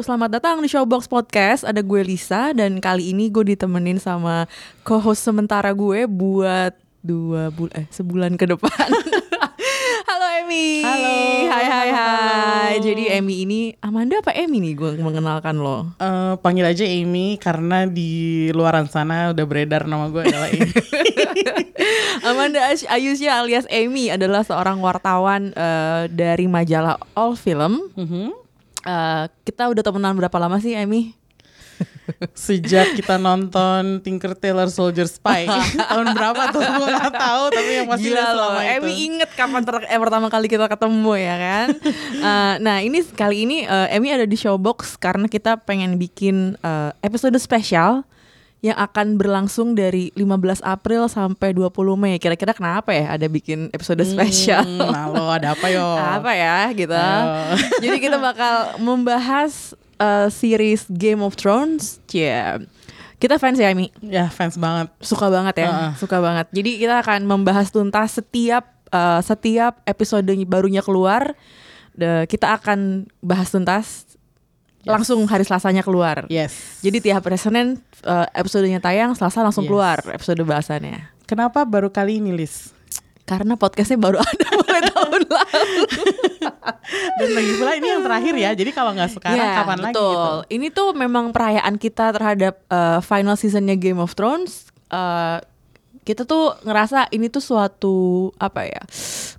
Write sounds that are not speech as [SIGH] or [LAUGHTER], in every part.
Selamat datang di Showbox Podcast. Ada gue Lisa dan kali ini gue ditemenin sama co-host sementara gue buat dua bulan eh sebulan ke depan. [LAUGHS] Halo Emmy. Halo. Hai hai hai. halo. Jadi Emmy ini Amanda apa Emmy nih gue mengenalkan lo? Eh, panggil aja Amy karena di luaran sana udah beredar nama gue adalah Amy. [LAUGHS] Amanda Ayusya alias Emmy adalah seorang wartawan eh, dari majalah All Film. Mhm. Eh, kita udah temenan berapa lama sih Emmy? [LAUGHS] Sejak kita nonton Tinker Tailor Soldier Spy [LAUGHS] tahun berapa tuh gue nggak tahu tapi yang pasti Gila loh. Emi inget kapan ter- eh, pertama kali kita ketemu ya kan. [LAUGHS] Eh, nah ini kali ini eh, Emi ada di Showbox karena kita pengen bikin eh, episode spesial yang akan berlangsung dari 15 April sampai 20 Mei. Kira-kira kenapa ya ada bikin episode spesial? Hmm, nah lo ada apa yo? [LAUGHS] Apa ya gitu. Ayo. [LAUGHS] Jadi kita bakal membahas eh, series Game of Thrones. Yeah. Kita fans ya Emi? Ya fans banget. suka banget ya Heeh. suka banget jadi kita akan membahas tuntas setiap eh, setiap episode barunya keluar De- kita akan bahas tuntas langsung hari Selasanya keluar Yes. jadi tiap hari Senin eh, episodenya tayang Selasa langsung Yes. keluar episode bahasannya Kenapa baru kali ini Lis? karena podcastnya baru [LAUGHS] ada mulai tahun lalu [LAUGHS] Dan lagi pula ini yang terakhir ya. Jadi kalau nggak sekarang Ya, kapan lagi betul. gitu? Ini tuh memang perayaan kita terhadap eh, final seasonnya Game of Thrones. Eh, kita tuh ngerasa ini tuh suatu apa ya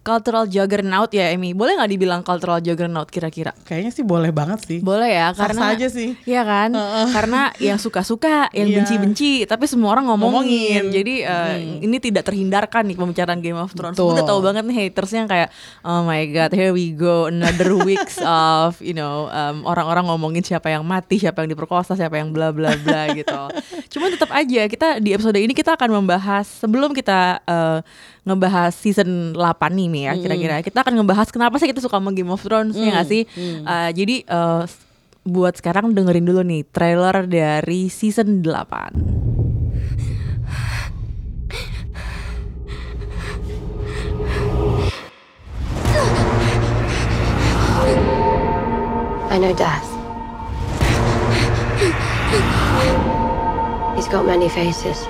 cultural juggernaut ya Emi. Boleh nggak dibilang cultural juggernaut kira-kira? Kayaknya sih boleh banget sih. Boleh ya karena aja sih. Iya kan? Karena yang suka-suka, yang Iya. benci-benci, tapi semua orang ngomongin. Ngomongin. Jadi eh, ini tidak terhindarkan nih pembicaraan Game of Thrones. Betul. udah tahu banget nih hatersnya yang kayak oh my god, here we go another weeks [LAUGHS] of you know um, orang-orang ngomongin siapa yang mati, siapa yang diperkosa, siapa yang bla bla bla gitu. [LAUGHS] Cuman tetap aja kita di episode ini kita akan membahas sebelum kita eh, ngebahas season 8 nih ya kira-kira kita akan ngebahas kenapa sih kita suka sama Game of Thrones ya nggak sih? Eh, jadi eh, buat sekarang dengerin dulu nih trailer dari season 8. I know death. He's got many faces.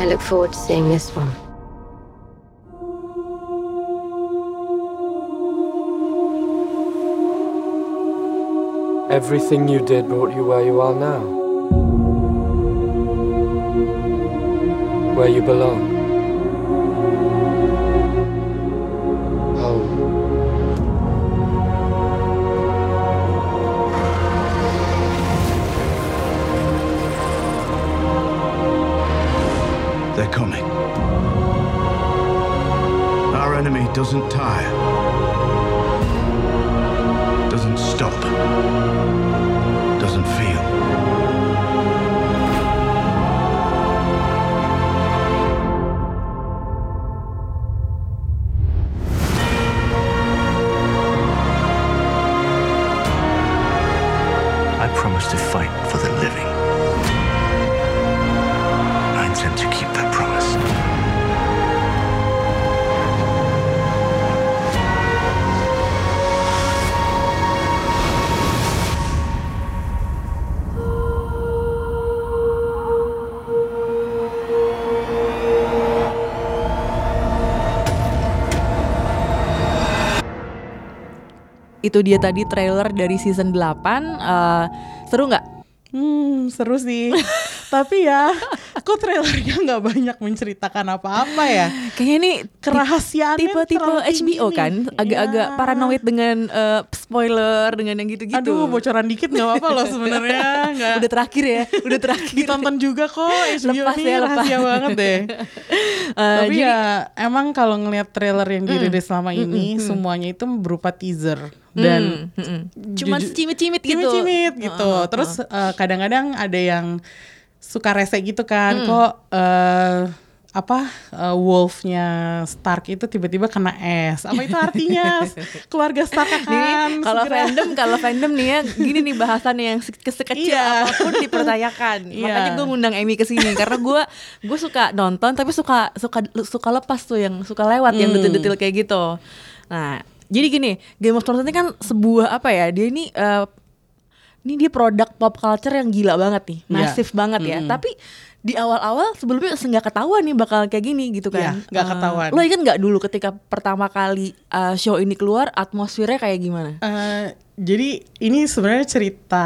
I look forward to seeing this one. Everything you did brought you where you are now. Where you belong. They're coming. Our enemy doesn't tire, doesn't stop, doesn't feel. Itu dia tadi trailer dari season 8 eh, seru nggak? Hmm, seru sih. [LAUGHS] Tapi ya, kok trailernya nggak banyak menceritakan apa-apa ya? Kayaknya ini Kerahasiaannya tipe-tipe HBO kan, nih. agak-agak Iya. paranoid dengan eh, spoiler, dengan yang gitu-gitu. Aduh, bocoran dikit nggak apa-apa loh sebenarnya. [LAUGHS] Udah terakhir ya, [LAUGHS] udah terakhir. ditonton juga kok HBO Lepas ini ya, lepas. rahasia banget deh. [LAUGHS] Eh, Tapi jadi- ya emang kalau ngelihat trailer yang dirilis selama ini semuanya itu berupa teaser dan Hmm, hmm. cuman jujur- cimit-cimit gitu. cimit-cimit gitu. Heeh, Terus eh, kadang-kadang ada yang suka rese gitu Hmm. kan, kok eh, apa eh, wolfnya Stark itu tiba-tiba kena es. Apa itu artinya? [LAUGHS] Keluarga Stark Nih, akan kalau fandom, kalau fandom nih ya, gini nih bahasannya yang se- sekecil Iya. apa pun dipertanyakan. [LAUGHS] Iya. Makanya gue ngundang Emi ke sini karena gue gue suka nonton tapi suka suka suka lepas tuh yang suka lewat yang Hmm. detil-detil kayak gitu. Nah, jadi gini, Game of Thrones ini kan sebuah apa ya? Dia ini eh, ini dia produk pop culture yang gila banget nih, Iya. masif banget ya. Mm-mm. Tapi di awal-awal sebelumnya nggak ketahuan nih bakal kayak gini gitu kan. Iya, nggak Eh, ketahuan. Lo inget nggak dulu ketika pertama kali eh, show ini keluar atmosfernya kayak gimana? Eh, jadi ini sebenarnya cerita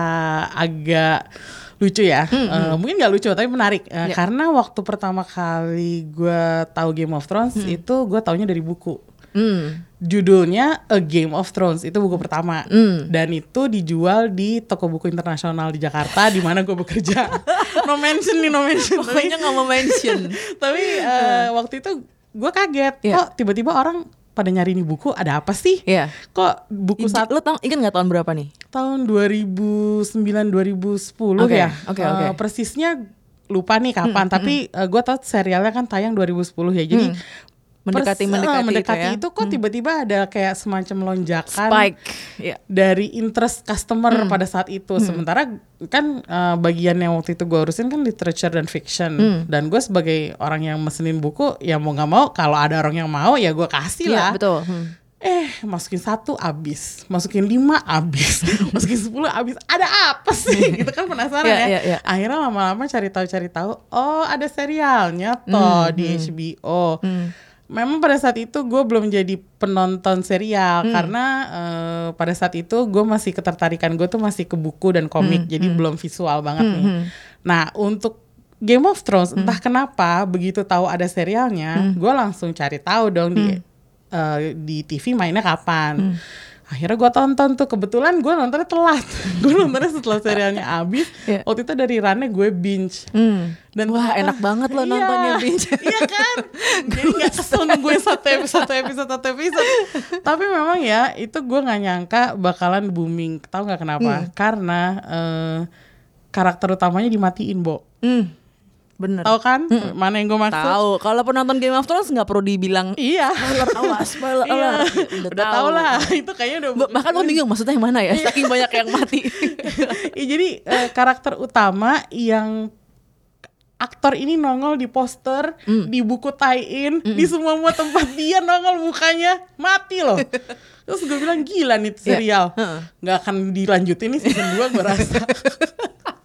agak lucu ya. Eh, mungkin nggak lucu tapi menarik. Hmm, Ya. Karena waktu pertama kali gue tahu Game of Thrones itu gue taunya dari buku. Hmm. Judulnya A Game of Thrones itu buku pertama Hmm. dan itu dijual di toko buku internasional di Jakarta di mana gue bekerja. [LAUGHS] no mention nih no mention. Pokoknya nggak mau mention. [LAUGHS] tapi eh, waktu itu gue kaget Iya. kok tiba-tiba orang pada nyari ini buku ada apa sih? Iya. Kok buku satu Lo tau ingat nggak tahun berapa nih? tahun 2009 2010 Oke, ya. oke, Eh, oke. persisnya lupa nih kapan, tapi gue tau serialnya kan tayang 2010 ya. Jadi Mendekati mendekati, eh, mendekati itu ya. itu kok tiba-tiba ada kayak semacam lonjakan Spike. Ya. dari interest customer pada saat itu. Sementara kan eh, bagian yang waktu itu gue urusin kan literature dan fiction. Dan gue sebagai orang yang mesenin buku, ya mau nggak mau kalau ada orang yang mau ya gue kasih Iya, lah. betul. Hmm. Eh, masukin satu abis, masukin lima abis, [LAUGHS] masukin sepuluh abis. Ada apa sih? gitu kan penasaran Iya, ya. iya, iya. Akhirnya lama-lama cari tahu cari tahu. Oh, ada serialnya toh Hmm, di HBO. Memang pada saat itu gue belum jadi penonton serial Hmm. karena eh, pada saat itu gue masih ketertarikan gue tuh masih ke buku dan komik, Hmm, jadi belum visual banget nih. Nah, untuk Game of Thrones Hmm. entah kenapa begitu tahu ada serialnya, gue langsung cari tahu dong di Hmm. eh, di TV mainnya kapan. Akhirnya gue tonton tuh kebetulan gue nontonnya telat. [LAUGHS] gue nontonnya setelah serialnya [LAUGHS] habis. Iya. Waktu itu dari runnya gue binge. Hmm. Dan Wah, ternyata- enak banget lo Iya, nontonnya binge. [LAUGHS] Iya kan? Jadi gak kesel nungguin satu episode, satu episode, satu episode. Tapi memang ya itu gue nggak nyangka bakalan booming. Tahu nggak kenapa? Hmm. Karena eh, karakter utamanya dimatiin, Bo. Hmm. Bener. Tahu kan? Mana yang gue maksud? Tahu. Kalau penonton Game of Thrones nggak perlu dibilang Iya. spoiler awas, spoiler Iya. alert. Udah, tau lah. Itu kayaknya udah Ba- Bahkan lo bingung maksudnya yang mana ya? Saking banyak yang mati. [LAUGHS] Ya, jadi eh, karakter utama yang aktor ini nongol di poster, Hmm. di buku tie-in, di semua semua tempat [LAUGHS] dia nongol mukanya mati loh. Terus gue bilang gila nih serial, Iya. Heeh. nggak akan dilanjutin nih season 2 gue rasa. [LAUGHS]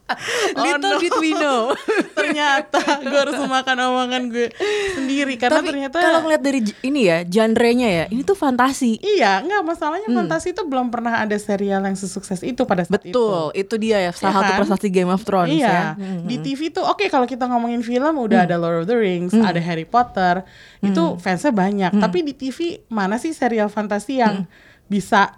[LAUGHS] Oh, Little no. did we know. [LAUGHS] ternyata gue harus memakan omongan gue sendiri karena Tapi ternyata kalau ngeliat dari ini ya, genre-nya ya, ini tuh fantasi. Iya, nggak masalahnya fantasi itu belum pernah ada serial yang sesukses itu pada saat itu. Betul, itu dia ya salah Iya satu kan? prestasi Game of Thrones iya. ya. Hmm. Di TV tuh oke kalau kita ngomongin film udah ada Lord of the Rings, ada Harry Potter, itu fansnya banyak. Tapi di TV mana sih serial fantasi yang bisa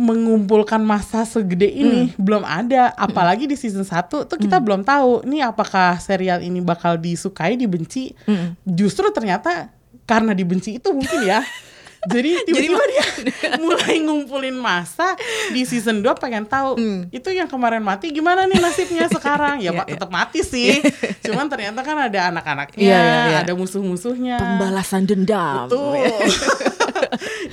mengumpulkan masa segede ini? Belum ada. Apalagi di season 1 tuh kita belum tahu nih apakah serial ini bakal disukai, dibenci. Justru ternyata karena dibenci itu mungkin ya. [LAUGHS] Jadi tiba-tiba dia [LAUGHS] mulai ngumpulin masa di season 2 pengen tahu itu yang kemarin mati gimana nih nasibnya sekarang ya [LAUGHS] Iya, pak iya. tetap mati sih cuman ternyata kan ada anak-anaknya Iya, iya, iya. ada musuh-musuhnya Pembalasan dendam. Betul.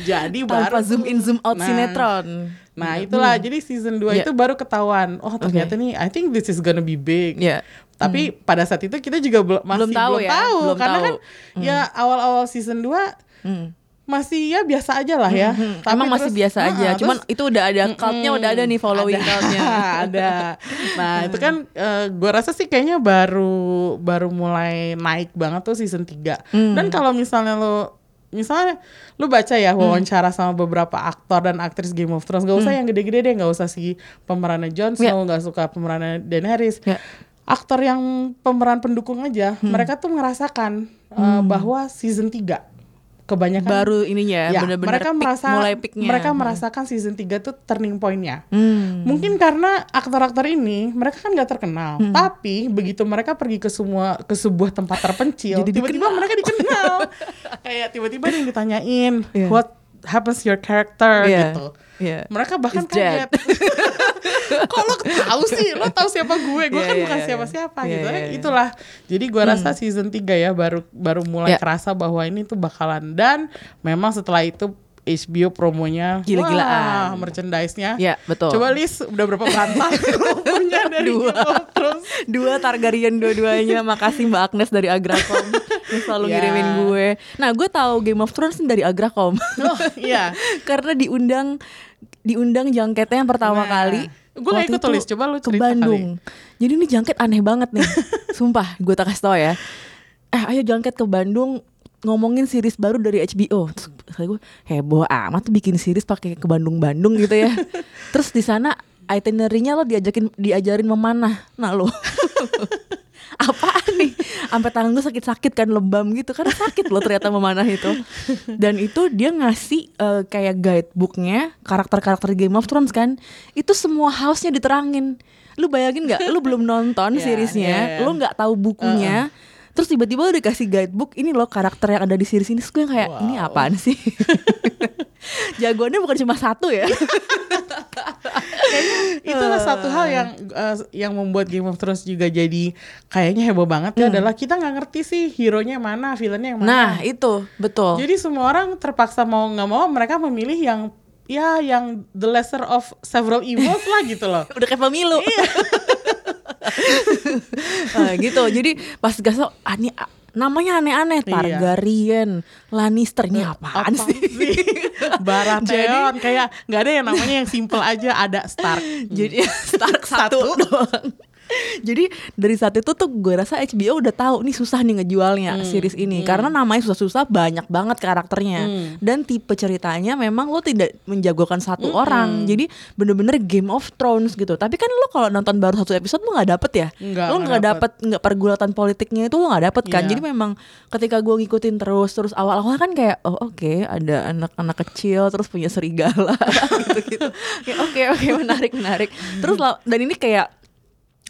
Jadi Tanpa baru zoom in zoom out Nah, sinetron. Nah itulah jadi season 2 Iya. itu baru ketahuan Oh ternyata nih I think this is gonna be big Iya. Tapi pada saat itu kita juga bel- masih Belum tahu belum ya, tahu belum Karena tahu. kan ya awal-awal season 2 Hmm. masih ya biasa aja lah ya Tapi Emang masih terus- biasa aja, Nah, cuman terus- itu udah ada cultnya udah ada nih following ada, cultnya. [LAUGHS] ada. Nah itu kan eh, gue rasa sih kayaknya baru baru mulai naik banget tuh season 3 Hmm. Dan kalau misalnya lo misalnya lu baca ya Hmm. wawancara sama beberapa aktor dan aktris Game of Thrones gak usah yang gede-gede deh nggak usah si pemerannya Jon Ya. Snow nggak suka pemerannya Daenerys Ya. aktor yang pemeran pendukung aja, Hmm. mereka tuh merasakan uh, bahwa season 3 kebanyakan Baru ininya ya, bener-bener mereka merasa mulai mereka merasakan season 3 tuh turning point-nya. Hmm. Mungkin karena aktor-aktor ini mereka kan nggak terkenal, tapi begitu mereka pergi ke semua ke sebuah tempat terpencil, tiba-tiba mereka dikenal. [LAUGHS] Kayak tiba-tiba yang ditanyain, Iya. what happens to your character Iya. gitu. Iya. Mereka bahkan dead. kaget. [LAUGHS] Kok lo tahu sih? Lo tahu siapa gue? Gue Iya, kan iya, bukan siapa-siapa Iya, gitu. iya, iya. Itulah. Jadi gue rasa season 3 ya baru baru mulai Iya. kerasa bahwa ini tuh bakalan dan memang setelah itu HBO promonya Gila-gilaan. wah, merchandise-nya. Ya, betul. Coba list udah berapa bantal [LAUGHS] punya dari Dua. Thrones? Dua Targaryen dua-duanya. Makasih Mbak Agnes dari Agracom yang selalu Ya. ngirimin gue. Nah, gue tahu Game of Thrones dari Agracom. Oh, iya. [LAUGHS] Karena diundang diundang jangketnya yang pertama Nah, kali. gue waktu ikut tulis. Coba lu ke cerita kali. Bandung. Jadi ini jangket aneh banget nih. [LAUGHS] Sumpah, gue tak kasih tau ya. Eh, ayo jangket ke Bandung ngomongin series baru dari HBO. Terus gue heboh amat tuh bikin series pakai ke Bandung-Bandung gitu ya. [LAUGHS] Terus di sana itinerary-nya lo diajakin diajarin memanah. Nah lo [LAUGHS] apaan nih sampai tangan gue sakit-sakit kan lebam gitu karena sakit loh ternyata memanah itu dan itu dia ngasih eh, kayak guidebooknya karakter-karakter Game of Thrones kan itu semua house-nya diterangin lu bayangin nggak lu belum nonton Iya, [LAUGHS] seriesnya iya, iya. lu nggak tahu bukunya terus tiba-tiba udah dikasih guidebook ini loh karakter yang ada di series ini. Terus gue kayak ini apaan sih? [LAUGHS] Jagoannya bukan cuma satu ya? Itulah satu hal yang eh, yang membuat Game of Thrones juga jadi kayaknya heboh banget ya adalah kita nggak ngerti sih hero-nya yang mana, villainnya yang mana. nah itu. Betul. Jadi semua orang terpaksa mau nggak mau mereka memilih yang ya yang the lesser of several evils lah gitu loh. [LAUGHS] udah kayak pemilu [LAUGHS] Iya. [LAUGHS] Eh, gitu jadi pas gas ah, ini, namanya aneh-aneh Iya. Targaryen Lannister ini apaan, Apaan sih, [LAUGHS] Baratheon kayak nggak ada yang namanya yang simple aja ada Stark. [LAUGHS] jadi Stark satu, doang [LAUGHS] jadi dari saat itu tuh gue rasa HBO udah tahu nih susah nih ngejualnya series ini. karena namanya susah-susah banyak banget karakternya. Dan tipe ceritanya memang lo tidak menjagokan satu orang. jadi bener-bener Game of Thrones gitu. Tapi kan lo kalau nonton baru satu episode lo nggak dapet ya? Nggak, lo nggak dapet. nggak pergulatan politiknya itu lo nggak dapet kan? Iya. jadi memang ketika gue ngikutin terus terus awal-awal kan kayak oh oke ada anak-anak kecil terus punya serigala. [LAUGHS] Gitu-gitu. Oke oke menarik menarik. Terus [LAUGHS] dan ini kayak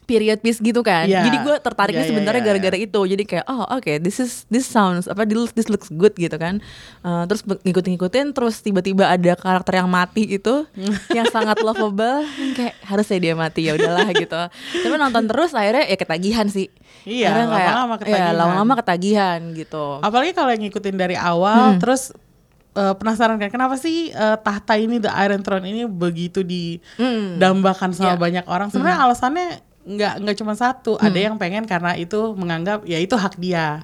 period piece gitu kan. Iya. jadi gue tertariknya Iya, iya, sebenarnya iya, gara-gara itu. Jadi kayak oh oke this is this sounds apa this, looks good gitu kan. Uh, terus ngikutin-ngikutin terus tiba-tiba ada karakter yang mati itu [LAUGHS] yang sangat lovable. Kayak harusnya dia mati ya udahlah [LAUGHS] gitu. Tapi nonton terus akhirnya ya ketagihan sih. Iya, lama-lama ya, ketagihan. lama-lama ketagihan gitu. Apalagi kalau yang ngikutin dari awal terus eh, penasaran kan kenapa sih eh, tahta ini The Iron Throne ini begitu didambakan sama Iya. banyak orang. Sebenarnya alasannya nggak nggak cuma satu. Ada yang pengen karena itu menganggap ya itu hak dia.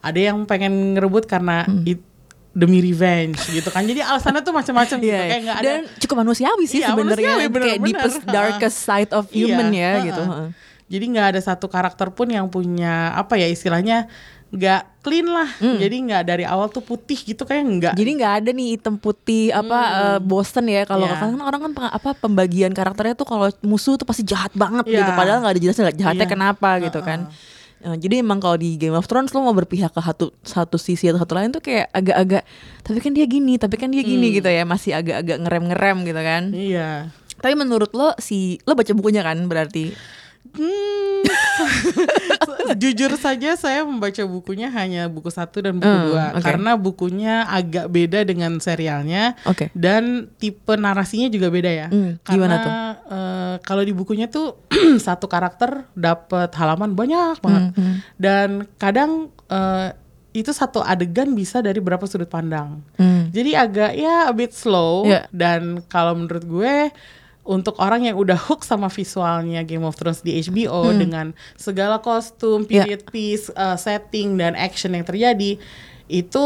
Ada yang pengen ngerebut karena it- demi revenge gitu kan. Jadi alasannya tuh macam-macam gitu. Iya, Kayak iya. nggak ada dan cukup manusiawi sih Iya, sebenarnya kayak bener-bener. deepest darkest side of Iya, human ya heeh. gitu. Jadi nggak ada satu karakter pun yang punya apa ya istilahnya nggak clean lah. Jadi nggak dari awal tuh putih gitu kayak nggak. Hmm. Jadi nggak ada nih hitam putih apa eh, bosen ya kalau Iya. kan orang kan apa pembagian karakternya tuh kalau musuh tuh pasti jahat banget Iya. gitu padahal nggak ada jelasnya jahatnya Iya. kenapa gitu kan. Eh, jadi emang kalau di Game of Thrones lo mau berpihak ke satu satu sisi atau satu lain tuh kayak agak-agak tapi kan dia gini tapi kan dia gini gitu ya masih agak-agak ngerem-ngerem gitu kan. Iya. Tapi menurut lo si lo baca bukunya kan berarti Hmm, [LAUGHS] jujur saja saya membaca bukunya hanya buku satu dan buku Hmm, dua oke. karena bukunya agak beda dengan serialnya Oke. dan tipe narasinya juga beda ya. Hmm, karena gimana tuh? eh, kalau di bukunya tuh [CLEARS THROAT] satu karakter dapat halaman banyak banget Hmm, dan kadang eh, itu satu adegan bisa dari berapa sudut pandang. Hmm. Jadi agak ya a bit slow Iya. dan kalau menurut gue untuk orang yang udah hook sama visualnya Game of Thrones di HBO dengan segala kostum, Iya. period piece, uh, setting dan action yang terjadi itu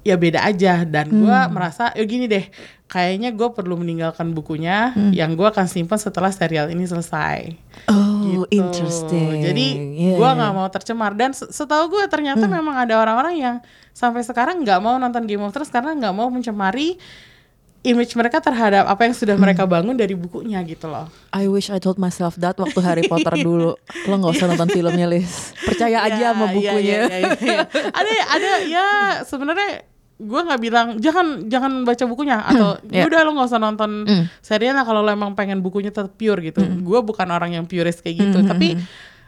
ya beda aja dan gue merasa ya gini deh kayaknya gue perlu meninggalkan bukunya yang gue akan simpan setelah serial ini selesai. Oh, gitu. interesting. Jadi Iya, gue iya. nggak mau tercemar dan se- setahu gue ternyata memang ada orang-orang yang sampai sekarang nggak mau nonton Game of Thrones karena nggak mau mencemari image mereka terhadap apa yang sudah mereka bangun dari bukunya gitu loh. I wish I told myself that waktu Harry Potter dulu. Lo nggak usah nonton filmnya, Liz. Percaya aja Ya, sama ya, bukunya. ya, ya, ya. ada ada ya sebenarnya gue nggak bilang jangan jangan baca bukunya atau ya. ya udah lo nggak usah nonton Hmm. serialnya kalau lo emang pengen bukunya tetap pure gitu. Gue bukan orang yang purist kayak gitu, tapi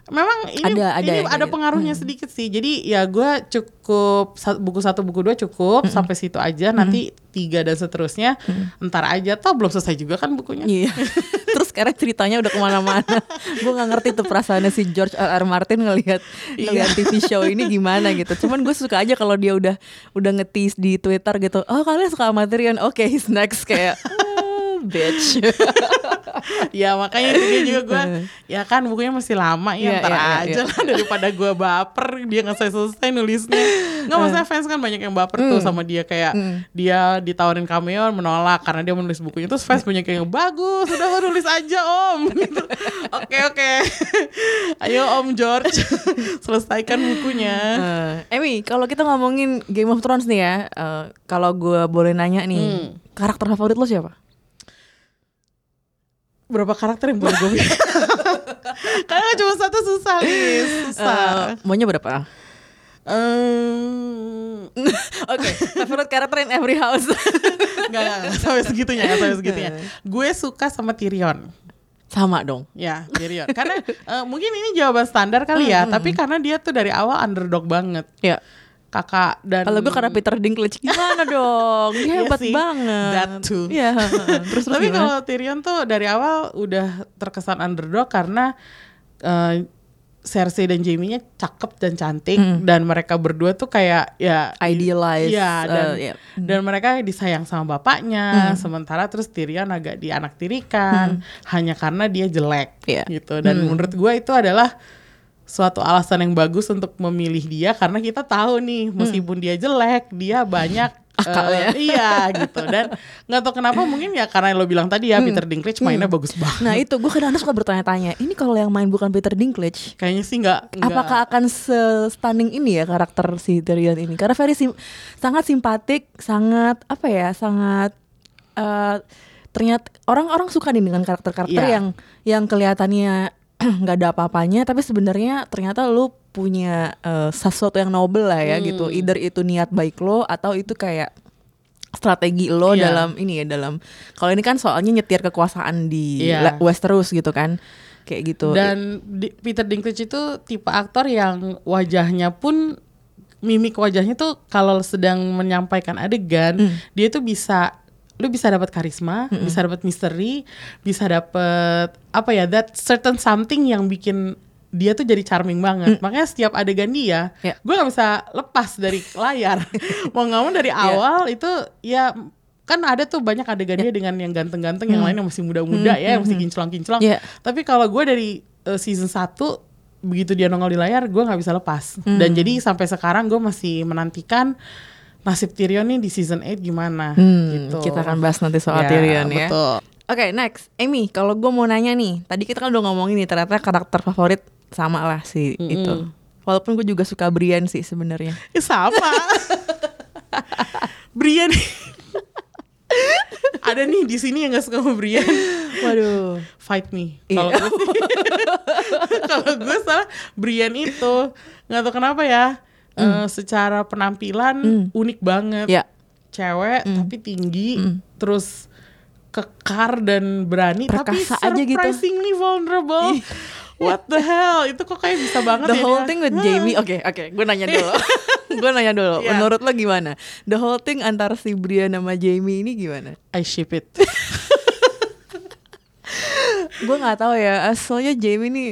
memang ini Hmm, Ada- ada ini ada gitu. pengaruhnya sedikit sih. Jadi ya gue cukup buku satu buku dua Hmm. cukup sampai situ aja. Nanti tiga dan seterusnya entar aja. Toh belum selesai juga kan bukunya. Iya. [LAUGHS] Terus sekarang ceritanya udah ke mana-mana. gue nggak ngerti tuh perasaannya si George R. R. Martin ngelihat ngelihat Iya. TV show ini gimana gitu. Cuman gue suka aja kalau dia udah udah ngetis di Twitter gitu. Oh kalian suka sama Tyrion? Oke, he's next kayak. "Oh, bitch. [LAUGHS] ya makanya itu juga gue ya kan bukunya masih lama ya ntar iya, iya, aja iya. lah daripada gue baper dia nggak selesai selesai nulisnya. Nggak maksudnya fans kan banyak yang baper tuh sama dia kayak dia ditawarin cameo menolak karena dia menulis bukunya. Terus fans banyak yang bagus udah lo nulis aja om. [LAUGHS] Gitu. Oke oke. [LAUGHS] Ayo om George selesaikan bukunya. Eh, Emi, kalau kita ngomongin Game of Thrones nih ya, eh, kalau gue boleh nanya nih, Hmm. karakter favorit lo siapa? Berapa karakter yang boleh gue bilang? [LAUGHS] karena cuma satu susah nih susah Eh, maunya berapa? Ehm, [LAUGHS] Oke, favorite karakter in every house. [LAUGHS] Enggak, enggak, enggak sampai segitunya, enggak sampai segitunya. Gue suka sama Tyrion. Sama dong. Ya, Tyrion. Karena eh, mungkin ini jawaban standar kali ya, tapi karena dia tuh dari awal underdog banget. Ya. Kakak dan Kalau gue karena Peter Dinklage gimana dong? Dia [LAUGHS] Iya hebat sih, banget. that too. Iya. [LAUGHS] terus terus Tapi kalau Tyrion tuh dari awal udah terkesan underdog karena eh, Cersei dan Jaime-nya cakep dan cantik dan mereka berdua tuh kayak ya Idealize, Iya, dan eh, iya. dan mereka disayang sama bapaknya, sementara terus Tyrion agak dianaktirikan hanya karena dia jelek Iya. gitu. Dan menurut gue itu adalah suatu alasan yang bagus untuk memilih dia karena kita tahu nih meskipun dia jelek, dia banyak [LAUGHS] Akalnya. eh, iya gitu dan nggak tahu kenapa mungkin ya karena lo bilang tadi ya Peter Dinklage mainnya bagus banget. Nah itu gue kadang-kadang suka bertanya-tanya, ini kalau yang main bukan Peter Dinklage, Kayaknya sih nggak. apakah akan se-stunning ini ya karakter si Tyrion ini? Karena very sim- sangat simpatik, sangat apa ya, sangat eh, ternyata orang-orang suka nih dengan karakter-karakter Iya. yang yang kelihatannya [CLEARS THROAT] nggak ada apa-apanya, tapi sebenarnya ternyata lu punya eh, sesuatu yang noble lah ya gitu. Hmm. Either itu niat baik lo atau itu kayak strategi lo Iya. dalam ini ya dalam kalau ini kan soalnya nyetir kekuasaan di Iya. Le- Westeros gitu kan kayak gitu Dan di- Peter Dinklage itu tipe aktor yang wajahnya pun mimik wajahnya tuh kalau sedang menyampaikan adegan, Hmm. dia tuh bisa lu bisa dapat karisma, bisa dapat misteri, bisa dapat apa ya that certain something yang bikin dia tuh jadi charming banget. Makanya setiap adegan dia, Hmm. Ya. gue nggak bisa lepas dari [LAUGHS] layar. Mau nggak mau dari awal itu ya kan ada tuh banyak adegan dia dengan yang ganteng-ganteng, yang lain yang masih muda-muda ya, yang masih kinclong-kinclong. Ya. Tapi kalau gue dari uh, season 1 begitu dia nongol di layar, gue nggak bisa lepas. Dan jadi sampai sekarang gue masih menantikan nasib Tyrion nih di season 8 gimana Hmm, gitu. kita akan bahas nanti soal Ya, Tyrion ya betul. Oke next Amy kalau gue mau nanya nih tadi kita kan udah ngomongin nih ternyata karakter favorit sama lah si itu walaupun gue juga suka Brian sih sebenarnya [LAUGHS] sama. Brian. ada nih di sini yang gak suka sama Brian. waduh Fight me. Iya. Kalau gue [LAUGHS] kalau gue salah Brian itu nggak tahu kenapa ya. Eh, secara penampilan unik banget. ya Cewek tapi tinggi, terus kekar dan berani tapi Perkasa aja gitu. surprisingly vulnerable. What the hell? Itu kok kayak bisa banget The ya whole dia? thing with Jamie, oke oke, gue nanya dulu, [LAUGHS] gue nanya dulu. Iya. Menurut lo gimana? The whole thing antara si Brian sama Jamie ini gimana? I ship it. [LAUGHS] gue nggak tahu ya, asalnya Jamie ini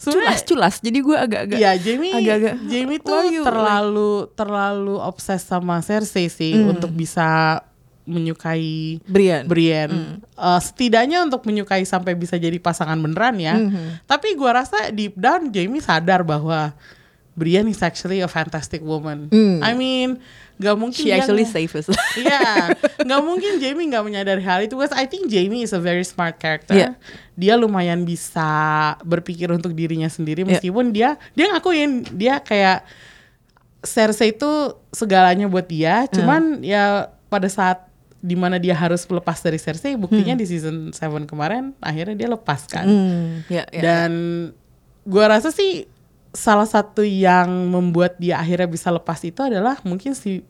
Sebenarnya- culas-culas, jadi gue agak-agak. Iya, Jamie agak-agak, Jamie tuh you terlalu terlalu obses sama Cersei sih Hmm. untuk bisa menyukai Brian. Brienne. Hmm. Eh, setidaknya untuk menyukai sampai bisa jadi pasangan beneran ya. Hmm. Tapi gua rasa deep down Jamie sadar bahwa Brienne is actually a fantastic woman. Hmm. I mean, gak mungkin She actually nge- save us. [LAUGHS] Iya, nggak mungkin Jamie nggak menyadari hal itu. Because I think Jamie is a very smart character. Iya. Dia lumayan bisa berpikir untuk dirinya sendiri, meskipun dia dia ngakuin dia kayak Cersei itu segalanya buat dia. Hmm. Cuman ya pada saat di mana dia harus lepas dari Cersei buktinya di season 7 kemarin akhirnya dia lepas kan Hmm, ya, ya. dan gua rasa sih salah satu yang membuat dia akhirnya bisa lepas itu adalah mungkin si